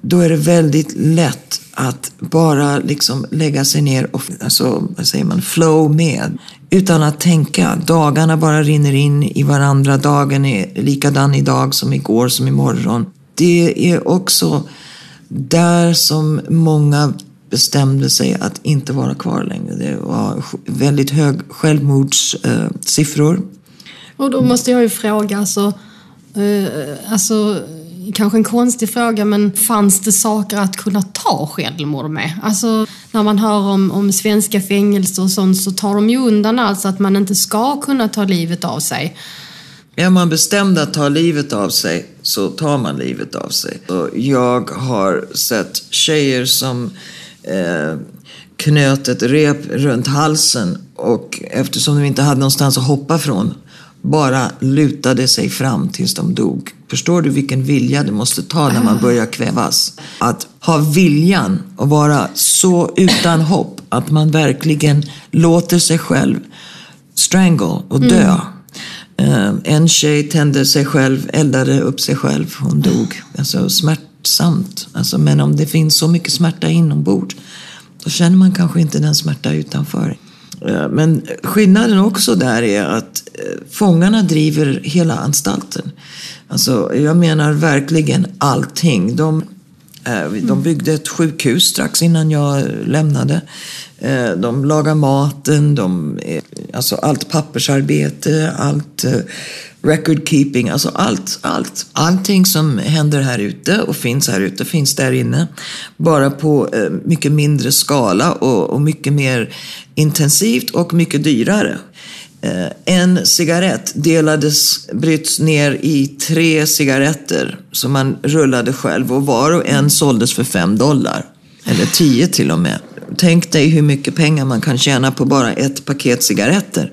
då är det väldigt lätt att bara liksom lägga sig ner och alltså, vad säger man, flow med. Utan att tänka. Dagarna bara rinner in i varandra. Dagen är likadan idag som igår som imorgon. Det är också där som många bestämde sig att inte vara kvar längre. Det var väldigt hög självmordssiffror. Och då måste jag ju fråga, alltså, eh, alltså kanske en konstig fråga, men fanns det saker att kunna ta självmord med? Alltså när man hör om, om svenska fängelser och sånt så tar de ju undan alltså att man inte ska kunna ta livet av sig. Är man bestämd att ta livet av sig så tar man livet av sig. Och jag har sett tjejer som eh, knöt ett rep runt halsen och eftersom de inte hade någonstans att hoppa från bara lutade sig fram tills de dog. Förstår du vilken vilja det måste ta när man börjar kvävas? Att ha viljan att vara så utan hopp att man verkligen låter sig själv strangle och dö. Mm. En tjej tände sig själv, eldade upp sig själv, hon dog. Alltså smärtsamt. Alltså, men om det finns så mycket smärta inombords, då känner man kanske inte den smärta utanför. Eh, men skillnaden också där är att eh, fångarna driver hela anstalten. Alltså, jag menar verkligen allting. De, Eh, de byggde ett sjukhus strax innan jag lämnade. Eh, de lagar maten, de, alltså allt pappersarbete, allt eh, record keeping, alltså allt, allt. Allting som händer här ute och finns här ute finns där inne. Bara på mycket mindre skala och, och, mycket mer intensivt och mycket dyrare. Eh, en cigarett delades, bryts ner i tre cigaretter som man rullade själv och var och en såldes för fem dollar. Eller tio till och med. Tänk dig hur mycket pengar man kan tjäna på bara ett paket cigaretter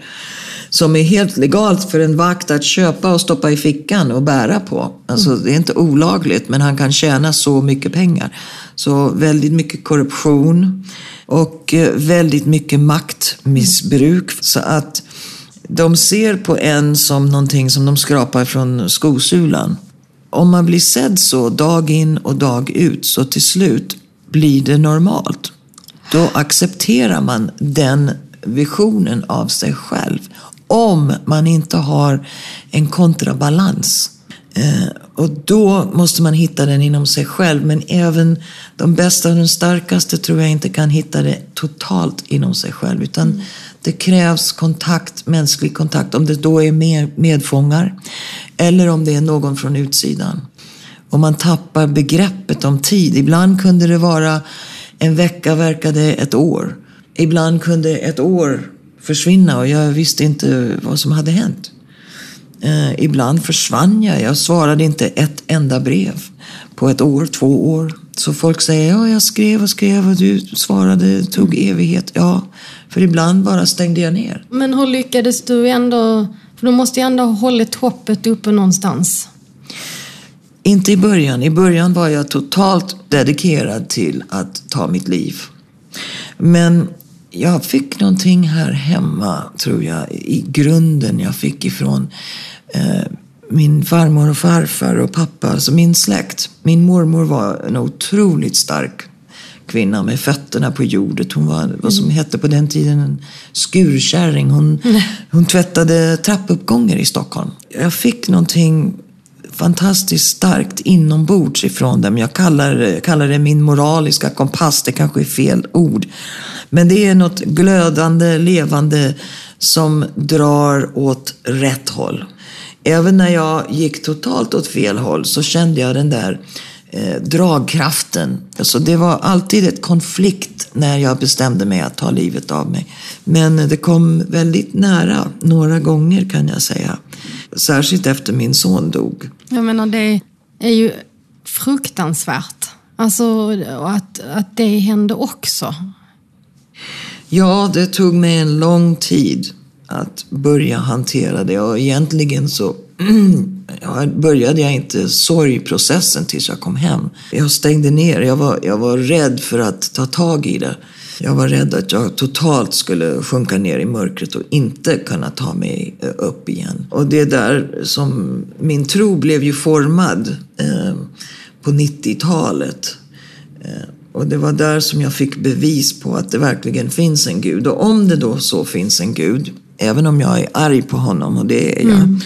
som är helt legalt för en vakt att köpa och stoppa i fickan och bära på. Alltså. Det är inte olagligt, men han kan tjäna så mycket pengar. Så väldigt mycket korruption och eh, väldigt mycket maktmissbruk. Så att de ser på en som någonting som de skrapar från skosulan. Om man blir sedd så dag in och dag ut, så till slut blir det normalt. Då accepterar man den visionen av sig själv om man inte har en kontrabalans. Eh, och då måste man hitta den inom sig själv. Men även de bästa och de starkaste tror jag inte kan hitta det totalt inom sig själv. Utan mm det krävs kontakt, mänsklig kontakt. Om det då är med, medfångar eller om det är någon från utsidan. Och man tappar begreppet om tid. Ibland kunde det vara en vecka verkade ett år. Ibland kunde ett år försvinna och jag visste inte vad som hade hänt. Eh, ibland försvann jag. Jag svarade inte ett enda brev på ett år, två år. Så folk säger, ja, jag skrev och skrev och du svarade, det tog evighet. Ja, för ibland bara stängde jag ner. Men hur lyckades du ändå, för du måste ju ändå ha hållit hoppet uppe någonstans. Inte i början. I början var jag totalt dedikerad till att ta mitt liv. Men jag fick någonting här hemma, tror jag, i grunden jag fick ifrån eh, min farmor och farfar och pappa, alltså min släkt. Min mormor var en otroligt stark kvinna med fötterna på jordet. Hon var vad som mm. hette på den tiden en skurkärring. Hon, hon tvättade trappuppgångar i Stockholm. Jag fick någonting fantastiskt starkt inombords ifrån dem. Jag kallar, kallar det min moraliska kompass, det kanske är fel ord. Men det är något glödande, levande som drar åt rätt håll. Även när jag gick totalt åt fel håll så kände jag den där eh, dragkraften. Alltså det var alltid ett konflikt när jag bestämde mig att ta livet av mig. Men det kom väldigt nära några gånger kan jag säga. Särskilt efter min son dog. Jag menar det är ju fruktansvärt. Alltså att, att det hände också. Ja, det tog mig en lång tid att börja hantera det och egentligen så började jag inte sorgprocessen tills jag kom hem. Jag stängde ner, jag var, jag var rädd för att ta tag i det. Jag var rädd att jag totalt skulle sjunka ner i mörkret och inte kunna ta mig eh, upp igen. Och det är där som min tro blev ju formad eh, på 90-talet. Eh, och det var där som jag fick bevis på att det verkligen finns en Gud. Och om det då så finns en Gud, även om jag är arg på honom, och det är jag, mm.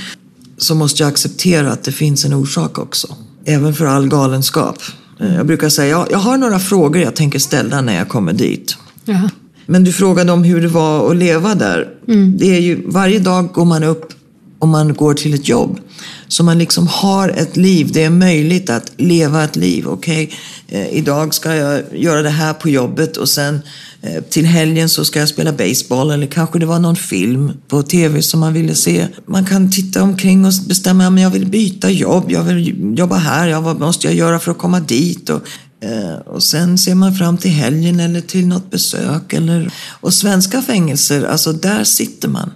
så måste jag acceptera att det finns en orsak också. Även för all galenskap. Eh, jag brukar säga, jag, jag har några frågor jag tänker ställa när jag kommer dit. Jaha. Men du frågade om hur det var att leva där. Mm. Det är ju, varje dag går man upp om man går till ett jobb. Så man liksom har ett liv. Det är möjligt att leva ett liv. Okej, okay? eh, idag ska jag göra det här på jobbet och sen eh, till helgen så ska jag spela baseball eller kanske det var någon film på tv som man ville se. Man kan titta omkring och bestämma men jag vill byta jobb, jag vill jobba här, ja, vad måste jag göra för att komma dit? Och, eh, och sen ser man fram till helgen eller till något besök. Eller, och svenska fängelser, alltså där sitter man.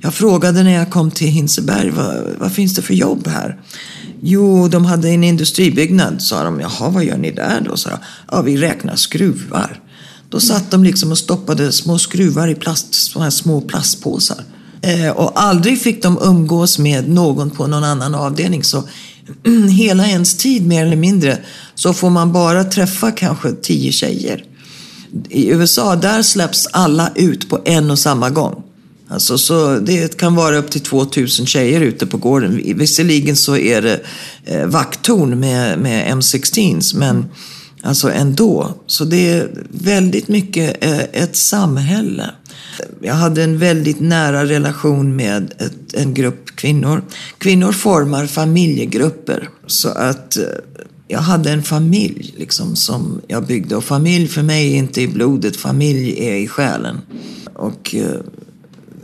Jag frågade när jag kom till Hinseberg, vad, vad finns det för jobb här? Jo, de hade en industribyggnad, sa de. Jaha, vad gör ni där då? sa jag. Ja, vi räknar skruvar. Då satt de liksom och stoppade små skruvar i plast, såna här små plastpåsar. Eh, och aldrig fick de umgås med någon på någon annan avdelning. Så hela ens tid, mer eller mindre, så får man bara träffa kanske tio tjejer. I USA, där släpps alla ut på en och samma gång. Alltså, så det kan vara upp till 2000 tjejer ute på gården. Visserligen så är det eh, vakttorn med, med M16s, men alltså ändå. Så det är väldigt mycket eh, ett samhälle. Jag hade en väldigt nära relation med ett, en grupp kvinnor. Kvinnor formar familjegrupper. Så att eh, jag hade en familj liksom, som jag byggde. Och familj för mig är inte i blodet, familj är i själen. Och eh,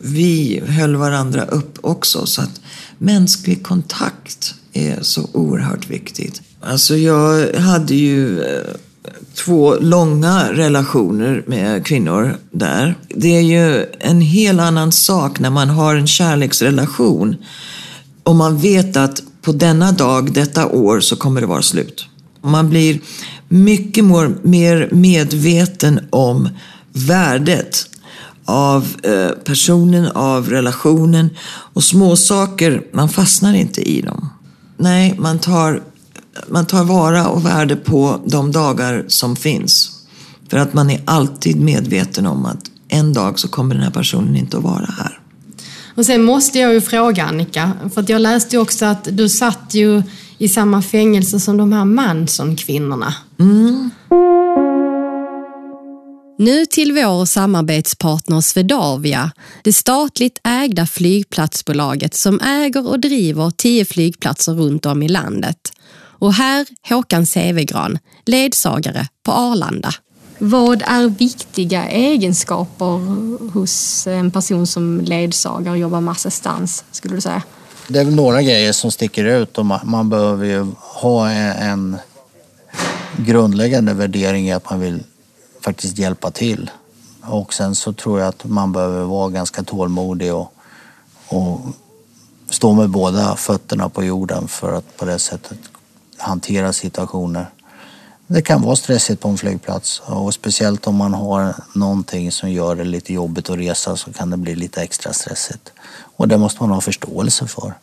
vi höll varandra upp också. Så att mänsklig kontakt är så oerhört viktigt. Alltså jag hade ju eh, två långa relationer med kvinnor där. Det är ju en helt annan sak när man har en kärleksrelation och man vet att på denna dag, detta år, så kommer det vara slut. Man blir mycket mer medveten om värdet av eh, personen, av relationen. Och små saker, man fastnar inte i dem. Nej, man tar, man tar vara och värde på de dagar som finns. För att man är alltid medveten om att en dag så kommer den här personen inte att vara här. Och sen måste jag ju fråga Annika, för att jag läste ju också att du satt ju i samma fängelse som de här Manson-kvinnorna. Mm. Nu till vår samarbetspartner Swedavia, det statligt ägda flygplatsbolaget som äger och driver tio flygplatser runt om i landet. Och här Håkan Sevegran, ledsagare på Arlanda. Vad är viktiga egenskaper hos en person som ledsagare och jobbar med assistans, skulle du säga? Det är väl några grejer som sticker ut och man behöver ju ha en grundläggande värdering i att man vill faktiskt hjälpa till. Och sen så tror jag att man behöver vara ganska tålmodig och, och stå med båda fötterna på jorden för att på det sättet hantera situationer. Det kan vara stressigt på en flygplats och speciellt om man har någonting som gör det lite jobbigt att resa så kan det bli lite extra stressigt. Och det måste man ha förståelse för.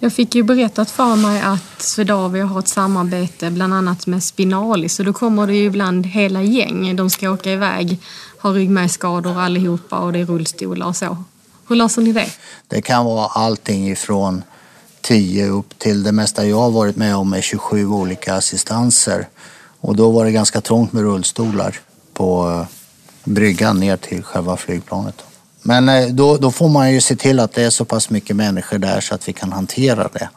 Jag fick ju berättat för mig att Swedavia har ett samarbete bland annat med Spinalis och då kommer det ju ibland hela gäng. De ska åka iväg, har ryggmärgsskador allihopa och det är rullstolar och så. Hur löser ni det? Det kan vara allting ifrån 10 upp till det mesta jag har varit med om är 27 olika assistanser. Och då var det ganska trångt med rullstolar på eh, bryggan ner till själva flygplanet. Men eh, då, då, får man ju se till att det är så pass mycket människor där så att vi kan hantera det.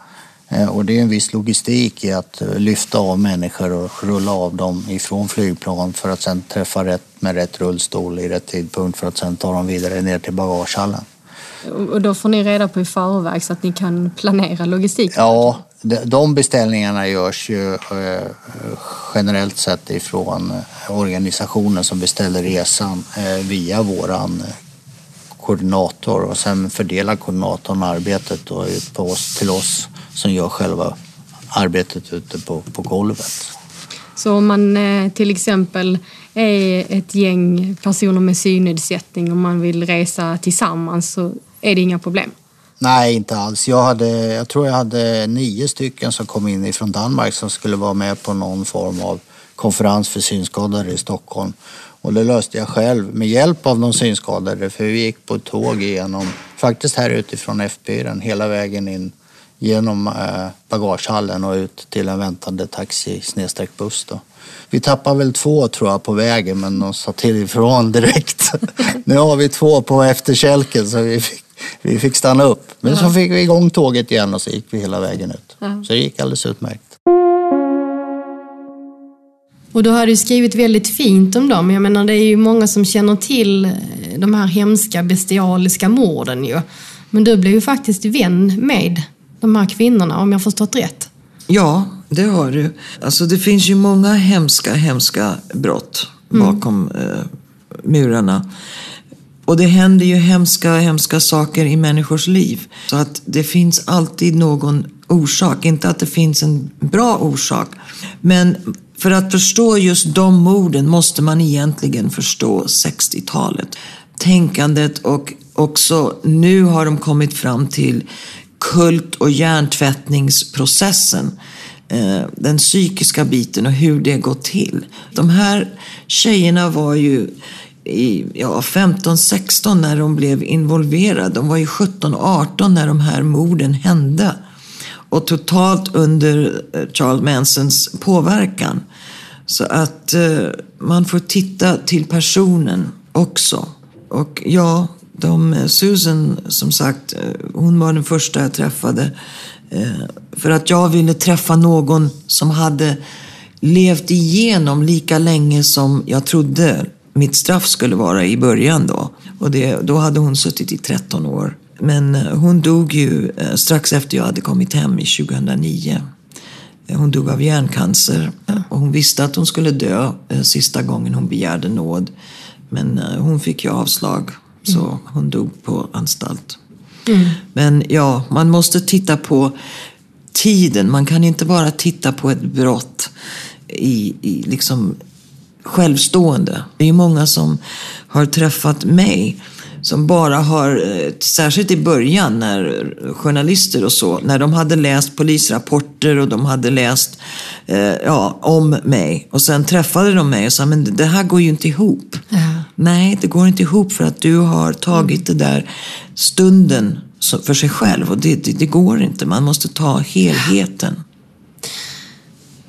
Eh, och det är en viss logistik i att eh, lyfta av människor och rulla av dem ifrån flygplan för att sen träffa rätt med rätt rullstol i rätt tidpunkt för att sen ta dem vidare ner till bagagehallen. Och då får ni reda på i förväg så att ni kan planera logistiken? Ja, de beställningarna görs ju generellt sett ifrån organisationen som beställer resan via våran koordinator och sen fördelar koordinatorn arbetet då på oss, till oss som gör själva arbetet ute på, på golvet. Så om man eh, till exempel är ett gäng personer med synnedsättning och man vill resa tillsammans så är det inga problem? Nej, inte alls. Jag, hade, jag tror jag hade nio stycken som kom in ifrån Danmark som skulle vara med på någon form av konferens för synskadade i Stockholm. Och det löste jag själv med hjälp av de synskadade för vi gick på tåg igenom, faktiskt här utifrån F4 hela vägen in genom eh, bagagehallen och ut till en väntande taxi snedstreck buss. Då. Vi tappade väl två tror jag på vägen men de sa till ifrån direkt. nu har vi två på efterkälken så vi fick, vi fick stanna upp. Men så fick vi igång tåget igen och så gick vi hela vägen ut. Så det gick alldeles utmärkt. Och du har ju skrivit väldigt fint om dem. Jag menar det är ju många som känner till eh, de här hemska bestialiska morden ju. Men du blev ju faktiskt vän med de här kvinnorna om jag förstått rätt. Ja, det har du. Alltså det finns ju många hemska, hemska brott mm. bakom mm. eh, murarna. Och det händer ju hemska, hemska saker i människors liv. Så att det finns alltid någon orsak. Inte att det finns en bra orsak. Men för att förstå just de morden måste man egentligen förstå 60-talet. Tänkandet och också nu har de kommit fram till kult och hjärntvättningsprocessen. Eh, den psykiska biten och hur det går till. De här tjejerna var ju i ja, 15-16 när de blev involverade. De var ju 17-18 när de här morden hände. Och totalt under eh, Charles Mansons påverkan. Så att eh, man får titta till personen också. Och ja, de, eh, Susan, som sagt, eh, hon var den första jag träffade. Eh, för att jag ville träffa någon som hade levt igenom lika länge som jag trodde mitt straff skulle vara i början då. Och det, då hade hon suttit i 13 år. Men hon dog ju strax efter jag hade kommit hem i 2009. Hon dog av hjärncancer och hon visste att hon skulle dö sista gången hon begärde nåd. Men hon fick ju avslag, så hon dog på anstalt. Mm. Men ja, man måste titta på tiden. Man kan inte bara titta på ett brott i, i liksom självstående. Det är ju många som har träffat mig som bara har, särskilt i början när journalister och så, när de hade läst polisrapporter och de hade läst eh, ja, om mig och sen träffade de mig och sa, men det här går ju inte ihop. Ja. Nej, det går inte ihop för att du har tagit mm. det där stunden för sig själv och det, det, det, går inte. Man måste ta helheten.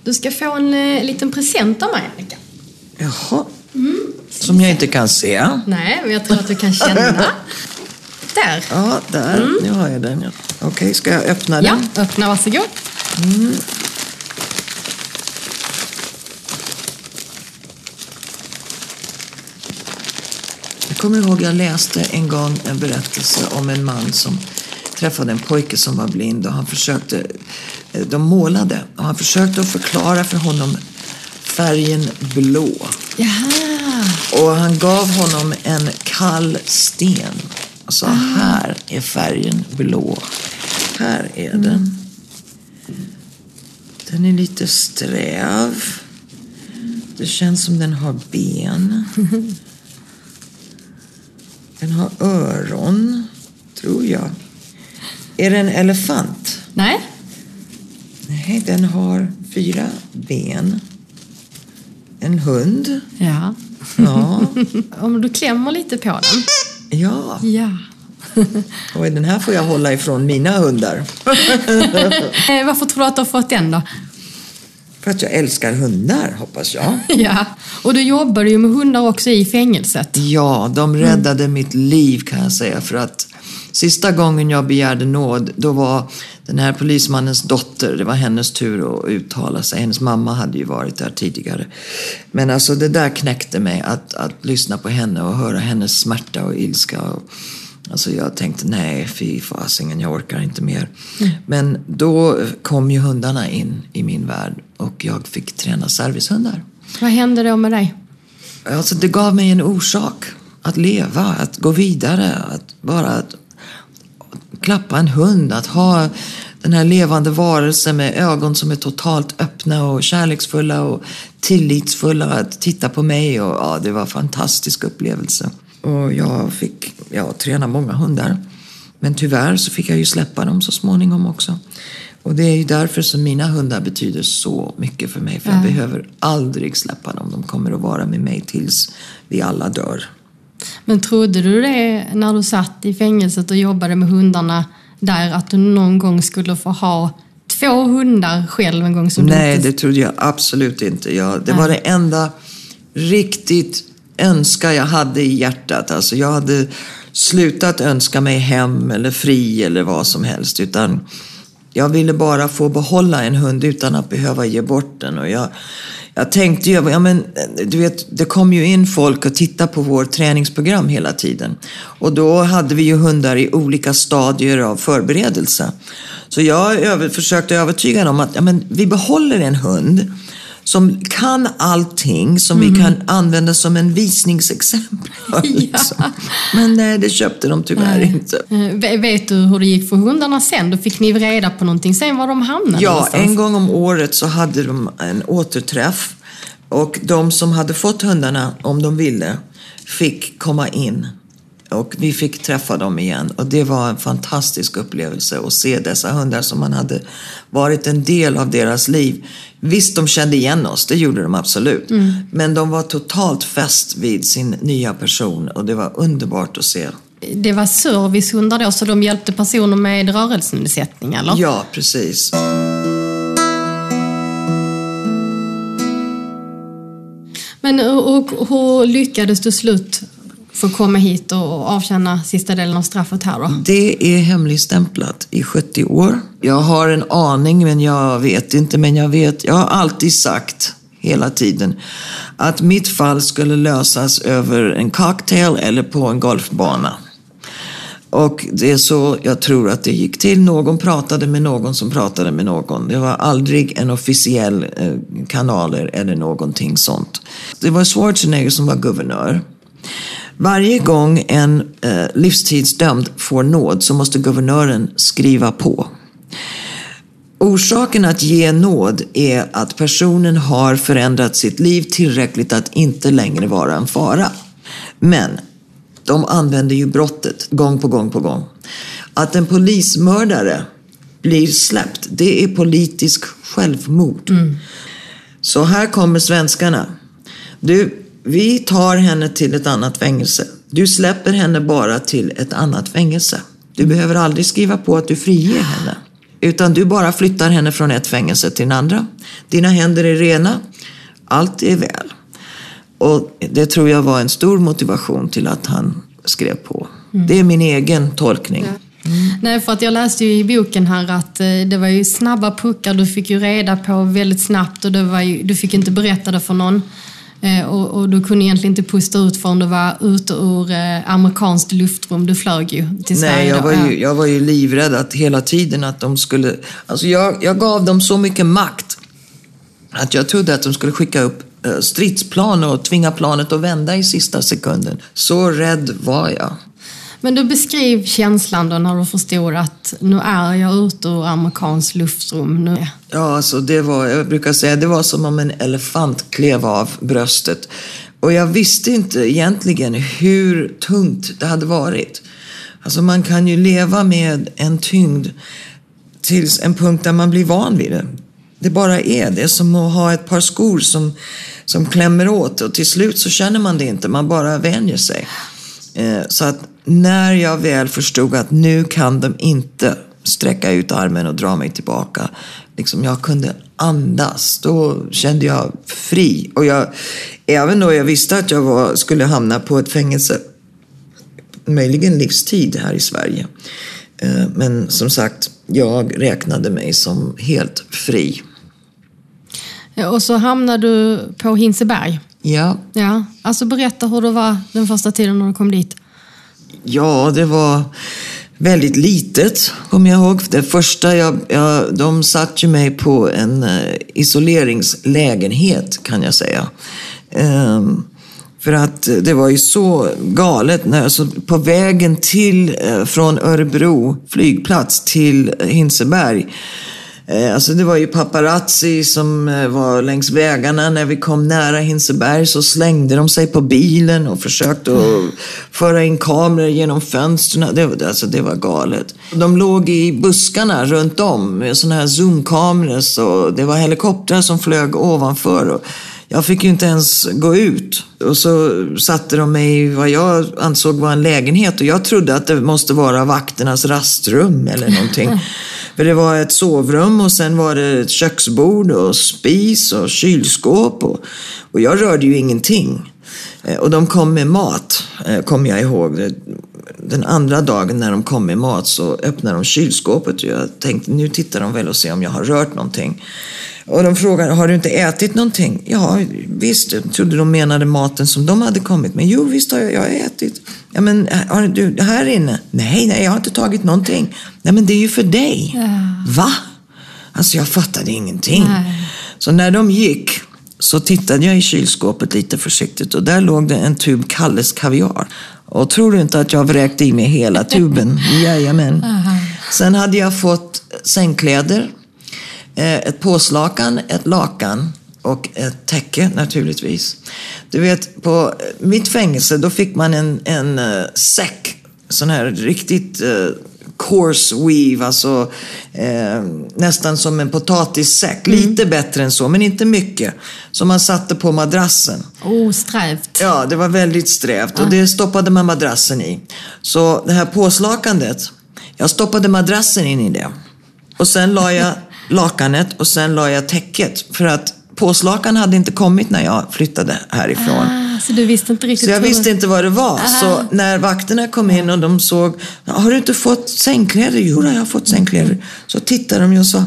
Du ska få en eh, liten present av mig, Annika. Jaha. Mm. Som jag inte kan se. Nej, men jag tror att du kan känna. där. Ja, där. Mm. Nu har jag den. Ja. Okej, ska jag öppna den? Ja, öppna. Varsågod. Mm. Jag kommer ihåg jag läste en gång en berättelse om en man som träffade en pojke som var blind och han försökte, eh, de målade och han försökte att förklara för honom färgen blå. Jaha. Och han gav honom en kall sten och sa, ah. här är färgen blå. Här är mm. den. Den är lite sträv. Det känns som den har ben. Den har öron, tror jag. Är det en elefant? Nej. Nej, den har fyra ben. En hund. Ja. Ja. Om du klämmer lite på den. Ja. Ja. Och den här får jag hålla ifrån mina hundar. Eh, varför tror du att du har fått den då? För att jag älskar hundar, hoppas jag. ja, och du jobbade ju med hundar också i fängelset. Ja, de räddade mm. mitt liv kan jag säga. För att sista gången jag begärde nåd, då var den här polismannens dotter, det var hennes tur att uttala sig. Hennes mamma hade ju varit där tidigare. Men alltså det där knäckte mig, att, att lyssna på henne och höra hennes smärta och ilska. Och, Alltså jag tänkte nej, fy fasingen, jag orkar inte mer. Mm. Men då kom ju hundarna in i min värld och jag fick träna servicehundar. Vad hände då med dig? Alltså det gav mig en orsak att leva, att gå vidare, att bara att klappa en hund, att ha den här levande varelsen med ögon som är totalt öppna och kärleksfulla och tillitsfulla. Att titta på mig och ja, det var en fantastisk upplevelse. Och jag fick ja, träna många hundar. Men tyvärr så fick jag ju släppa dem så småningom också. Och det är ju därför som mina hundar betyder så mycket för mig. För jag behöver aldrig släppa dem. De kommer att vara med mig tills vi alla dör. Men trodde du det när du satt i fängelset och jobbade med hundarna där att du någon gång skulle få ha två hundar själv en gång? Som Nej, inte... det trodde jag absolut inte. Jag, det Nej. var det enda riktigt önska jag hade i hjärtat. Alltså jag hade slutat önska mig hem eller fri eller vad som helst. Utan jag ville bara få behålla en hund utan att behöva ge bort den. Och jag, jag tänkte ju, ja men du vet, det kom ju in folk och tittade på vårt träningsprogram hela tiden. Och då hade vi ju hundar i olika stadier av förberedelse. Så jag över, försökte övertyga dem att ja, men vi behåller en hund som kan allting som vi kan använda som en visningsexempel. Liksom. Men nej, det köpte de tyvärr inte. Eh, ve- Vet du hur det gick för hundarna sen? Då fick ni reda på någonting sen var de hamnade Ja, någonstans? en gång om året så hade de en återträff. Och de som hade fått hundarna, om de ville, fick komma in. Och vi fick träffa dem igen. Och det var en fantastisk upplevelse att se dessa hundar som man hade varit en del av deras liv. Visst, de kände igen oss, det gjorde de absolut. Men de var totalt fäst vid sin nya person och det var underbart att se. Det var servicehundar då, så de hjälpte personer med rörelsenedsättning, eller? Ja, precis. Men och, och, hur lyckades du slut få komma hit och avtjäna sista delen av straffet här då? Det är hemligstämplat i 70 år. Jag har en aning, men jag vet inte. Men jag vet, jag har alltid sagt hela tiden att mitt fall skulle lösas över en cocktail eller på en golfbana. Och det är så jag tror att det gick till. Någon pratade med någon som pratade med någon. Det var aldrig en officiell kanal kanaler eller någonting sånt. Det var Schwarzenegger som var guvernör. Varje gång en eh, livstidsdömd får nåd så måste guvernören skriva på. Orsaken att ge nåd är att personen har förändrat sitt liv tillräckligt att inte längre vara en fara. Men de använder ju brottet gång på gång på gång. Att en polismördare blir släppt, det är politisk självmord. Så här kommer svenskarna. Du, vi tar henne till ett annat fängelse. Du släpper henne bara till ett annat fängelse. Du behöver aldrig skriva på att du friger henne. Utan du bara flyttar henne från ett fängelse till den andra. Dina händer är rena. Allt är väl. Och det tror jag var en stor motivation till att han skrev på. Det är min egen tolkning. Nej, för att jag läste ju i boken här att eh, det var ju snabba puckar, du fick ju reda på väldigt snabbt och det var ju, du fick inte berätta det för någon. Eh, och, och du kunde egentligen inte pusta ut förrän du var ute ur eh, amerikanskt luftrum. Du flög ju till Sverige Nej, jag var, ju, jag var ju livrädd att hela tiden att de skulle... Alltså jag, jag gav dem så mycket makt att jag trodde att de skulle skicka upp eh, stridsplan och tvinga planet att vända i sista sekunden. Så rädd var jag. Men du beskriv känslan då när du förstod att nu är jag ute ur amerikanskt luftrum. Nu. Ja, alltså det var, jag brukar säga, det var som om en elefant klev av bröstet. Och jag visste inte egentligen hur tungt det hade varit. Alltså man kan ju leva med en tyngd tills en punkt där man blir van vid det. Det bara är det, som att ha ett par skor som, som klämmer åt och till slut så känner man det inte, man bara vänjer sig. Eh, så att när jag väl förstod att nu kan de inte sträcka ut armen och dra mig tillbaka. Liksom jag kunde andas. Då kände jag fri. Och jag, även då jag visste att jag var, skulle hamna på ett fängelse, möjligen livstid här i Sverige. Eh, Men som sagt, jag räknade mig som helt fri. Och så hamnade du på Hinseberg. Ja, Ja, alltså berätta hur det var den första tiden när du kom dit. Ja, det var väldigt litet, kommer jag ihåg. Det första, jag, jag, de satte ju mig på en eh, isoleringslägenhet, kan jag säga. Ehm, för att det var ju så galet. När, alltså, på vägen till, eh, från Örebro flygplats till Hinseberg Eh, Eh, alltså det var ju paparazzi som eh, var längs vägarna. När vi kom nära Hinseberg så slängde de sig på bilen och försökte att föra in kameror genom fönstren. Det, var- alltså det var galet. De låg i buskarna runt om med sådana här zoomkameror. Så det var helikoptrar som flög ovanför. Och jag fick ju inte ens gå ut. Och så satte de mig i vad jag ansåg var en lägenhet. Och jag trodde att det måste vara vakternas rastrum eller någonting. För det var ett sovrum och sen var det ett köksbord och spis och kylskåp. Och, och jag rörde ju ingenting. Eh, och de kom med mat, eh, kommer jag ihåg. Den andra dagen när de kom med mat så öppnade de kylskåpet och jag tänkte nu tittar de väl och ser om jag har rört någonting. Och de frågade, har du inte ätit någonting? Ja, visst. Jag trodde de menade maten som de hade kommit med. Jo, visst har jag, jag har ätit. Ja, men har du här inne? Nej, nej, jag har inte tagit någonting. Nej, men det är ju för dig. Va? Alltså, jag fattade ingenting. Nej. Så när de gick så tittade jag i kylskåpet lite försiktigt och där låg det en tub Kalles kaviar. Och tror du inte att jag vräkte i mig hela tuben? Jajamän. Sen hade jag fått sängkläder, eh, ett påslakan, ett lakan och ett täcke naturligtvis. Du vet, på mitt fängelse då fick man en, en uh, säck, sån här riktigt uh, coarse weave, alltså eh, nästan som en potatissäck. Mm. Lite bättre än så, men inte mycket. Som man satte på madrassen. Oh, strävt. Ja, det var väldigt strävt och det stoppade man madrassen i. Så det här påslakandet, jag stoppade madrassen in i det. Och sen la jag lakanet och sen la jag täcket. För att påslakan hade inte kommit när jag flyttade härifrån. Ah, så du visste inte riktigt? Så jag visste inte vad det var. Aha. Så när vakterna kom in och de såg, har du inte fått sängkläder? Jo, jag har fått sängkläder. Så tittade de och sa,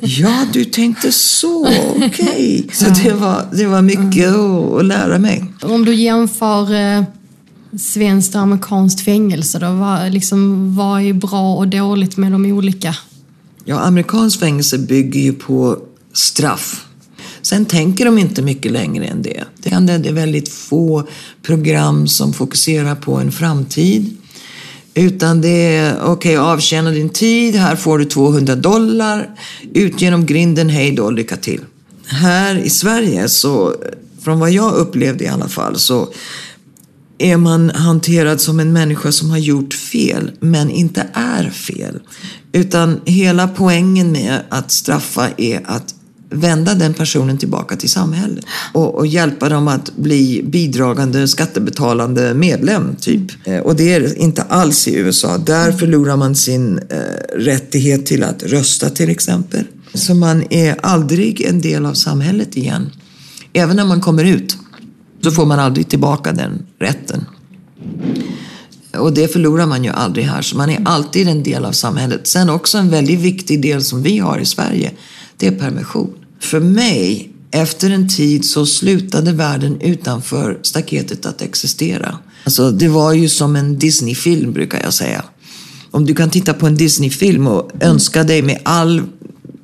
ja du tänkte så, okej. Okay. Så det var, det var mycket att, lära mig. Om du jämför eh, svenskt och amerikanskt fängelse då, vad, liksom, vad är bra och dåligt med de olika? Ja, amerikanskt fängelse bygger ju på straff. Sen tänker de inte mycket längre än det. Det är väldigt få program som fokuserar på en framtid. Utan det är, okej, okay, avtjäna din tid, här får du 200 dollar, ut genom grinden, hej då, lycka till. Här i Sverige, så, från vad jag upplevde i alla fall, så är man hanterad som en människa som har gjort fel, men inte är fel. Utan hela poängen med att straffa är att vända den personen tillbaka till samhället och, och, hjälpa dem att bli bidragande skattebetalande medlem. typ. Eh, och det är inte alls i USA. Där förlorar man sin eh, rättighet till att rösta till exempel. Så man är aldrig en del av samhället igen. Även när man kommer ut så får man aldrig tillbaka den rätten. Och det förlorar man ju aldrig här, så man är alltid en del av samhället. Sen också en väldigt viktig del som vi har i Sverige, det är permission. För mig, efter en tid så slutade världen utanför staketet att existera. Alltså, det var ju som en Disney-film brukar jag säga. Om du kan titta på en Disney-film och önska dig med all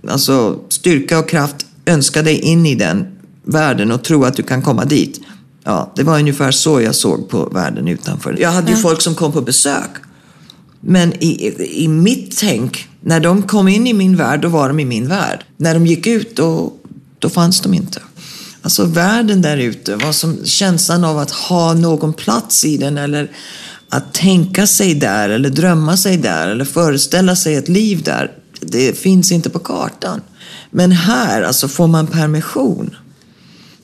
alltså, styrka och kraft, önska dig in i den världen och tro att du kan komma dit. Ja, det var ungefär så jag såg på världen utanför. Jag hade ju folk som kom på besök. Men i, i mitt tänk, när de kom in i min värld, då var de i min värld. När de gick ut, då, då fanns de inte. Alltså världen där ute, vad som, känslan av att ha någon plats i den eller att tänka sig där eller drömma sig där eller föreställa sig ett liv där. Det finns inte på kartan. Men här alltså får man permission.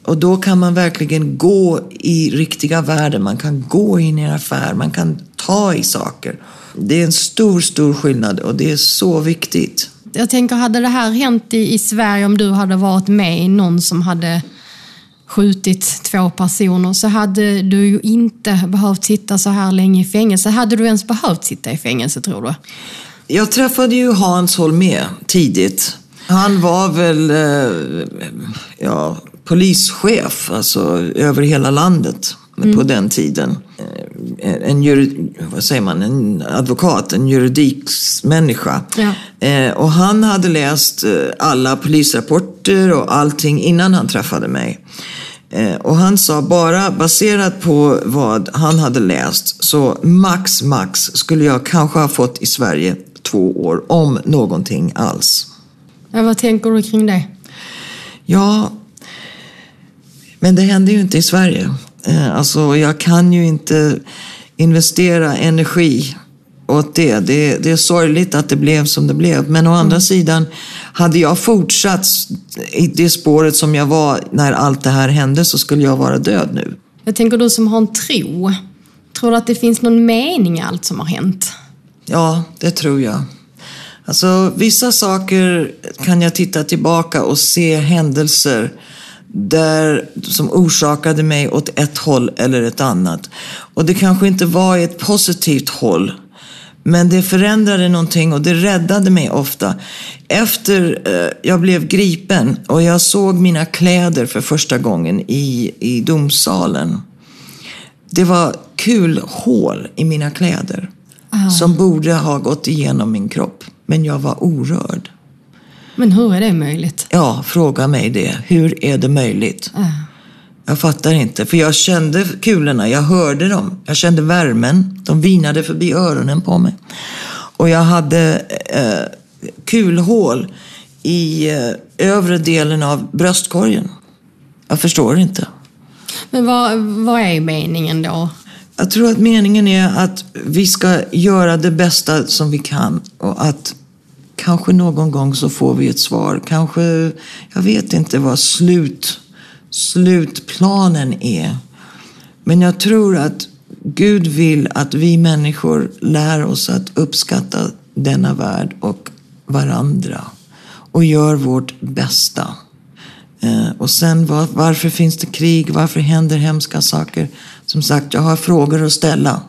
Och då kan man verkligen gå i riktiga världen. Man kan gå in i en affär, man kan ta i saker. Det är en stor, stor skillnad och det är så viktigt. Jag tänker, hade det här hänt i, i Sverige om du hade varit med i någon som hade skjutit två personer så hade du ju inte behövt sitta så här länge i fängelse. Hade du ens behövt sitta i fängelse tror du? Jag träffade ju Hans Holmé tidigt. Han var väl eh, ja, polischef alltså, över hela landet mm. på den tiden. Eh, en, jurid, vad säger man, en advokat, en juridiksmänniska. Ja. Eh, och han hade läst eh, alla polisrapporter och allting innan han träffade mig. Och han sa bara baserat på vad han hade läst så max, max skulle jag kanske ha fått i Sverige två år om någonting alls. Ja, vad tänker du kring det? Ja, men det händer ju inte i Sverige. Eh, alltså, jag kan ju inte investera energi åt det. det. Det är sorgligt att det blev som det blev. Men å andra mm. sidan, hade jag fortsatt i det spåret som jag var när allt det här hände så skulle jag vara död nu. Jag tänker du som har en tro. Tror du att det finns någon mening i allt som har hänt? Ja, det tror jag. Alltså, vissa saker kan jag titta tillbaka och se händelser där, som orsakade mig åt ett håll eller ett annat. Och det kanske inte var i ett positivt håll. Men det förändrade någonting och det räddade mig ofta. Efter eh, jag blev gripen och jag såg mina kläder för första gången i, i domsalen. Det var kul hål i mina kläder. Aha. Som borde ha gått igenom min kropp. Men jag var orörd. Men hur är det möjligt? Ja, fråga mig det. Hur är det möjligt? Äh. Jag fattar inte, för jag kände kulorna, jag hörde dem. Jag kände värmen, de vinade förbi öronen på mig. Och jag hade eh, kulhål i eh, övre delen av bröstkorgen. Jag förstår inte. Men vad, vad är meningen då? Jag tror att meningen är att vi ska göra det bästa som vi kan och att kanske någon gång så får vi ett svar. Kanske, jag vet inte vad slut, slutplanen är. Men jag tror att Gud vill att vi människor lär oss att uppskatta denna värld och varandra och gör vårt bästa. Eh, och sen var, varför finns det krig? Varför händer hemska saker? Som sagt, jag har frågor att ställa.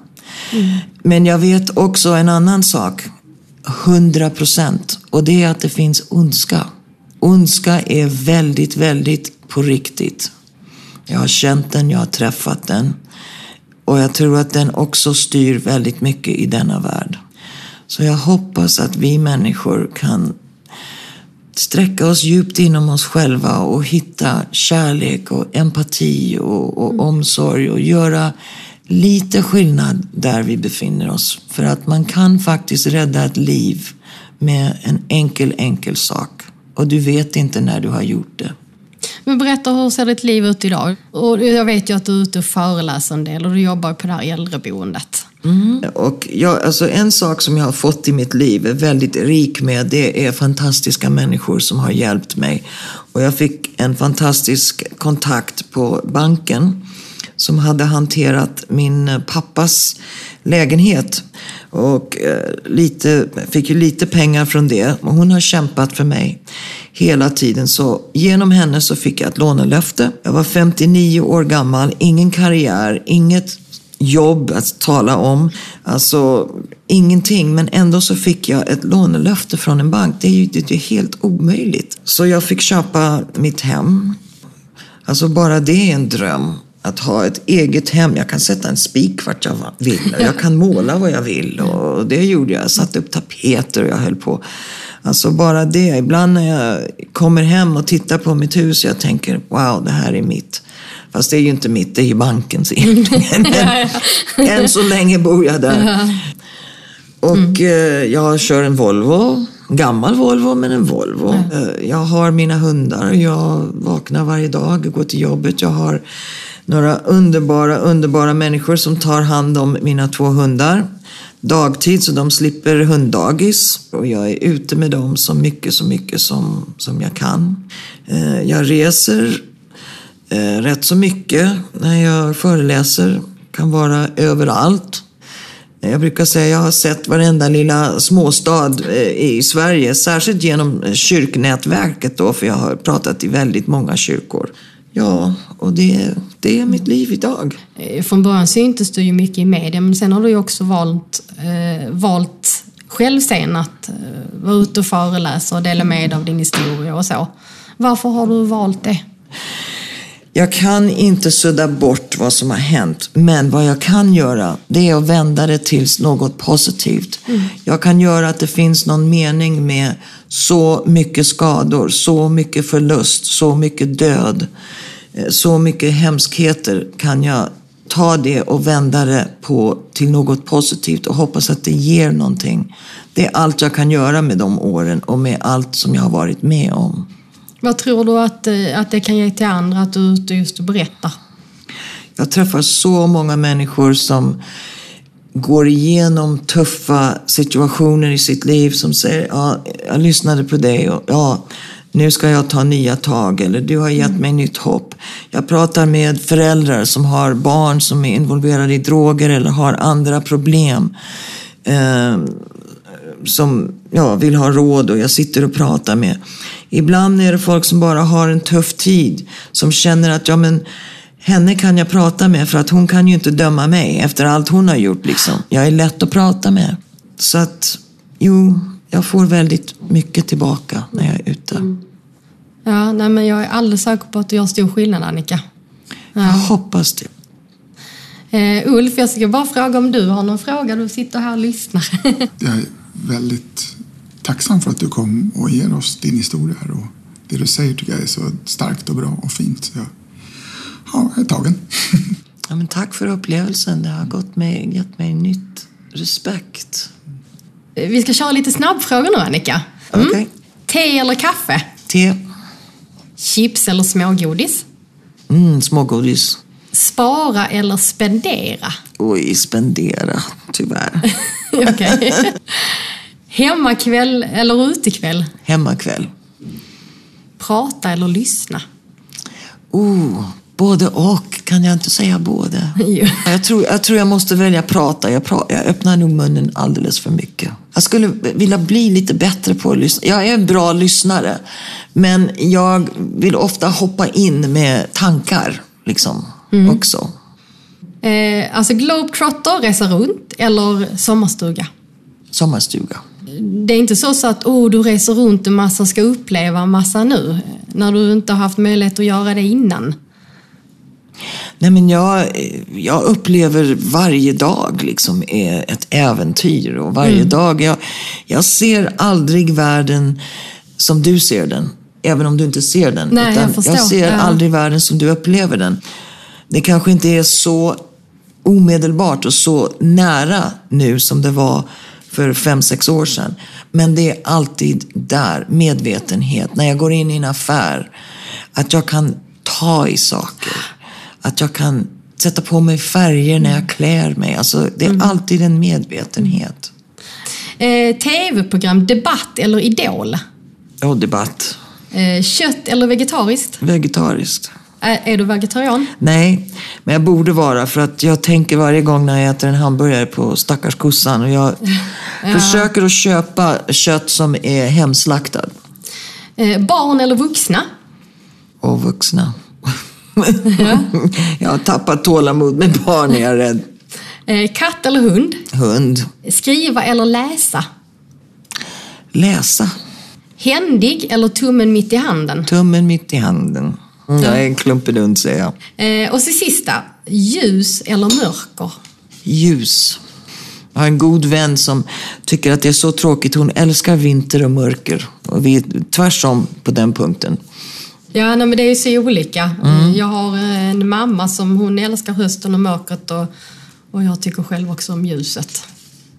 Mm. Men jag vet också en annan sak. 100 procent. Och det är att det finns ondska. Ondska är väldigt, väldigt på riktigt. Jag har känt den, jag har träffat den. Och jag tror att den också styr väldigt mycket i denna värld. Så jag hoppas att vi människor kan sträcka oss djupt inom oss själva och hitta kärlek och empati och, och omsorg och göra lite skillnad där vi befinner oss. För att man kan faktiskt rädda ett liv med en enkel, enkel sak. Och du vet inte när du har gjort det. Men berätta, hur ser ditt liv ut idag? Och jag vet ju att du är ute och föreläser en del och du jobbar på det här äldreboendet. Mm. Och jag, alltså en sak som jag har fått i mitt liv, är väldigt rik med, det är fantastiska människor som har hjälpt mig. Och jag fick en fantastisk kontakt på banken som hade hanterat min eh, pappas lägenhet. Och eh, lite, fick ju lite pengar från det. Och hon har kämpat för mig hela tiden. Så genom henne så fick jag ett lånelöfte. Jag var 59 år gammal, ingen karriär, inget jobb att tala om. Alltså ingenting, men ändå så fick jag ett lånelöfte från en bank. Det är ju det är helt omöjligt. Så jag fick köpa mitt hem. Alltså bara det är en dröm. Att ha ett eget hem. Jag kan sätta en spik vart jag vill. Och jag kan måla vad jag vill. Och det gjorde jag. Jag satte upp tapeter och jag höll på. Alltså bara det. Ibland när jag kommer hem och tittar på mitt hus. Jag tänker, wow, det här är mitt. Fast det är ju inte mitt, det är ju bankens egentligen. Än så länge bor jag där. Och mm. eh, jag kör en Volvo. Gammal Volvo, men en Volvo. Mm. jag har mina hundar. Jag vaknar varje dag och går till jobbet. Jag har några underbara, underbara människor som tar hand om mina två hundar dagtid så de slipper hunddagis. Och jag är ute med dem så mycket, så mycket som, som jag kan. Eh, jag reser eh, rätt så mycket när jag föreläser. Kan vara överallt. Eh, jag brukar säga att jag har sett varenda lilla småstad i Sverige, särskilt genom kyrknätverket då, för jag har pratat i väldigt många kyrkor. Ja, och det, det är mitt liv idag. Eh, från början syntes du ju mycket i media, men sen har du ju också valt, eh, valt själv sen att eh, vara ute och föreläsa och dela med dig av din historia och så. Varför har du valt det? Jag kan inte sudda bort vad som har hänt, men vad jag kan göra det är att vända det till något positivt. Mm. Jag kan göra att det finns någon mening med så mycket skador, så mycket förlust, så mycket död, så mycket hemskheter kan jag ta det och vända det på, till något positivt och hoppas att det ger någonting. Det är allt jag kan göra med de åren och med allt som jag har varit med om. Vad tror du att, eh, att det kan ge till andra att du är ute just och berättar? Jag träffar så många människor som går igenom tuffa situationer i sitt liv som säger ja, jag lyssnade på dig och ja, nu ska jag ta nya tag eller du har gett mig nytt hopp. Jag pratar med föräldrar som har barn som är involverade i droger eller har andra problem. Eh, som ja, vill ha råd och jag sitter och pratar med. Ibland är det folk som bara har en tuff tid, som känner att ja, men, henne kan jag prata med för att hon kan ju inte döma mig efter allt hon har gjort. Liksom. Jag är lätt att prata med. Så att, jo, jag får väldigt mycket tillbaka när jag är ute. Mm. Ja, nej, men jag är alldeles säker på att du gör stor skillnad, Annika. Ja. Jag hoppas det. Uh, Ulf, jag ska bara fråga om du har någon fråga? Du sitter här och lyssnar. jag är väldigt tacksam för att du kom och ger oss din historia här. Och det du säger tycker jag är så starkt och bra och fint. Så jag, ja, jag är tagen. Ja, men tack för upplevelsen. Det har gått mig, gett mig nytt respekt. Vi ska köra lite snabbfrågor nu, Annika. Mm. Okej. Te eller kaffe? Te. Chips eller smågodis? Mm, smågodis. Spara eller spendera? Oj, spendera. Tyvärr. Okej. Hemmakväll eller utekväll? Hemmakväll. Prata eller lyssna? Oh, både och. Kan jag inte säga både? Jag tror, jag tror jag måste välja prata. Jag, pra, jag öppnar nog munnen alldeles för mycket. Jag skulle vilja bli lite bättre på att lyssna. Jag är en bra lyssnare. Men jag vill ofta hoppa in med tankar liksom, också. Eh, alltså globetrotter, resa runt eller sommarstuga? Sommarstuga. Det är inte så, så att oh, du reser runt en massa, ska uppleva en massa nu, när du inte har haft möjlighet att göra det innan. Nej, men jag, jag upplever varje dag liksom är ett äventyr. Och varje dag, jag, jag ser aldrig världen som du ser den. Även om du inte ser den. Nej, jag förstår. jag ser Ja. aldrig världen som du upplever den. Det kanske inte är så omedelbart och så nära nu som det var för fem, sex år sedan. Men det är alltid där, medvetenhet. När jag går in i en affär, att jag kan ta i saker. Att jag kan sätta på mig färger när jag klär mig. Alltså, det är alltid en medvetenhet. Eh, Tv-program, debatt eller idol? Och debatt. Eh, kött eller vegetariskt? Vegetariskt. Är, är du vegetarian? Nej, men jag borde vara för att jag tänker varje gång när jag äter en hamburgare på stackars kossan. Och jag försöker att köpa kött som är hemslaktad. Eh, barn eller vuxna? Och vuxna. jag har tappat tålamod med barn, är jag rädd. Eh, katt eller hund? Hund. Skriva eller läsa? Läsa. Händig eller tummen mitt i handen? Tummen mitt i handen. Mm, jag är en klumpelund, säger jag. Eh, och så sista, ljus eller mörker? Ljus. Jag har en god vän som tycker att det är så tråkigt. Hon älskar vinter och mörker. Och vi är tvärsom på den punkten. Ja, nej, men det är ju så olika. Jag har en mamma som hon älskar hösten och mörkret och, och jag tycker själv också om ljuset.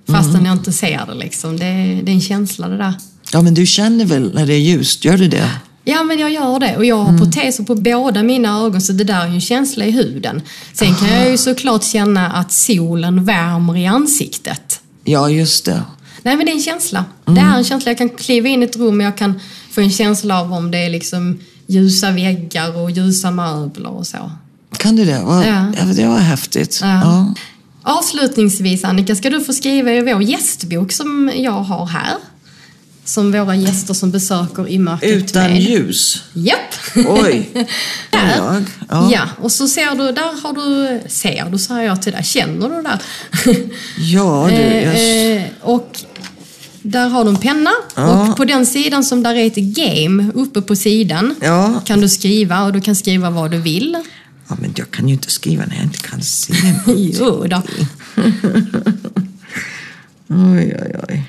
Fastän jag inte ser det liksom. Det är, det är en känsla det där. Ja, men du känner väl när det är ljust? Gör du det? Ja, men jag gör det. Och jag har proteser på båda mina ögon så det där är ju en känsla i huden. Sen kan jag ju såklart känna att solen värmer i ansiktet. Ja, just det. Nej, men det är en känsla. Det är en känsla. Jag kan kliva in i ett rum och jag kan få en känsla av om det är liksom ljusa väggar och ljusa möbler och så. Kan du det? Vad, Ja. Det var häftigt. Ja. Ja. Avslutningsvis Annika, ska du få skriva i vår gästbok som jag har här. Som våra gäster som besöker i mörkret Utan med. ljus? Japp! Oj. Det är jag. Ja. Ja. och så ser du, där har du, ser du säger jag till dig, känner du där? Ja, du. Jag... Eh, eh, och där har du en penna Ja. och på den sidan som där är ett game uppe på sidan Ja. kan du skriva och du kan skriva vad du vill. ja, men jag kan ju inte skriva när jag inte kan se. Jo då. Oj, oj, oj.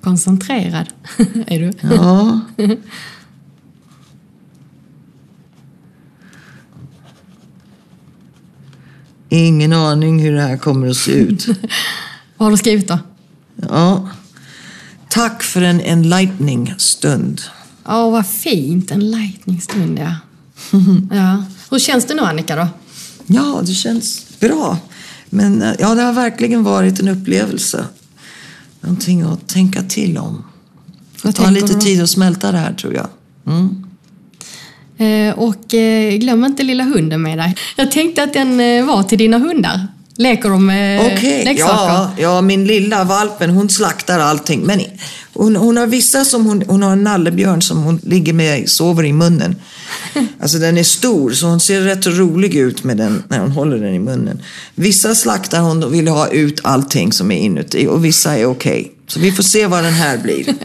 Koncentrerad är du. Ja. Ingen aning hur det här kommer att se ut. Vad har du skrivit då? Ja. Tack för en enlightening stund. Ja, vad fint. En lightning-stund, ja. ja. Hur känns det nu, Annika? då? Ja, det känns bra. Men eh, ja, det har verkligen varit en upplevelse. Någonting att tänka till om. Får Vad ta tänker lite tid att smälta det här, tror jag. Mm. Eh, och eh, glöm inte lilla hunden med dig. Jag tänkte att den eh, var till dina hundar. Leker de med Okej, leksaker? ja, ja, min lilla valpen hon slaktar allting. Men hon, hon har vissa som hon, hon har en nallebjörn som hon ligger med, sover i munnen. Alltså den är stor så hon ser rätt rolig ut med den när hon håller den i munnen. Vissa slaktar hon och vill ha ut allting som är inuti och vissa är okej. Så vi får se vad den här blir.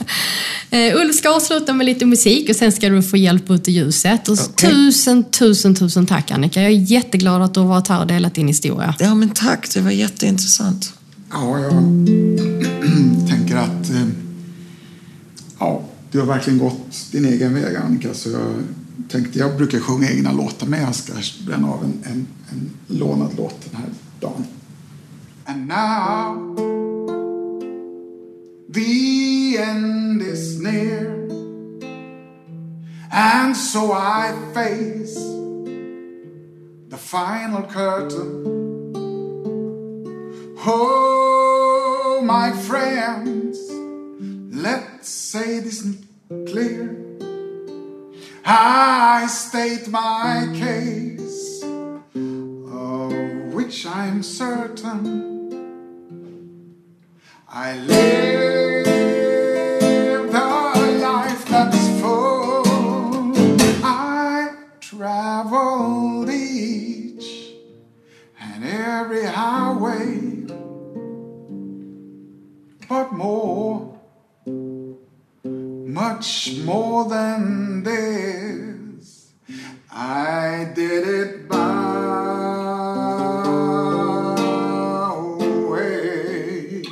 Eh, Ulf ska avsluta med lite musik och sen ska du få hjälp ut i ljuset. Och Okej. Tusen, tusen, tusen tack Annika. Jag är jätteglad att du har varit här och delat din historia. Ja men tack, det var jätteintressant. Ja, jag tänker att eh, ja, du har verkligen gått din egen väg Annika. Så jag tänkte, jag brukar sjunga egna låtar men jag ska bränna av en, en, en lånad låt den här dagen. And now the end is near And so I face the final curtain Oh, my friends, let's say this clear. I state my case, of which I'm certain. I live more, much more than this. I did it my way.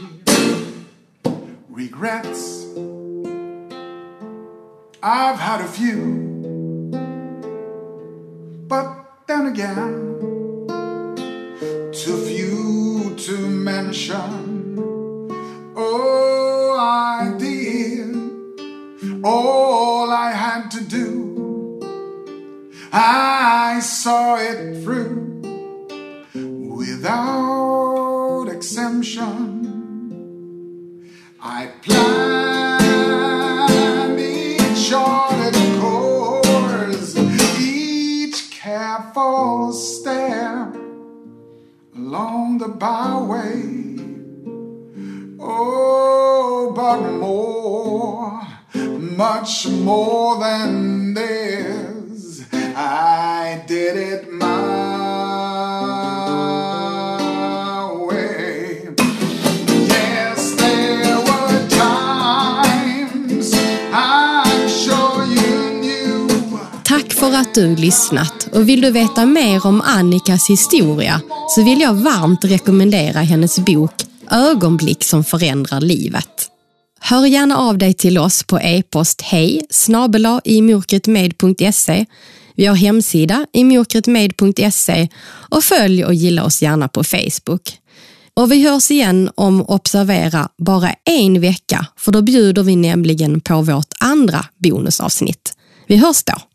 Regrets, I've had a few, but then again, too few to mention. Oh, I did all I had to do. I saw it through without exemption. I planned each charted course, each careful step along the byway. Oh, but more, much more than this, I did it my way. Yes, there were times I'm sure you knew. Tack för att du lyssnat och vill du veta mer om Annikas historia så vill jag varmt rekommendera hennes bok Ögonblick som förändrar livet. Hör gärna av dig till oss på e-post hej imorkretmed.se. Vi har hemsida imorkretmed.se och följ och gilla oss gärna på Facebook. Och vi hörs igen om Observera bara en vecka för då bjuder vi nämligen på vårt andra bonusavsnitt. Vi hörs då!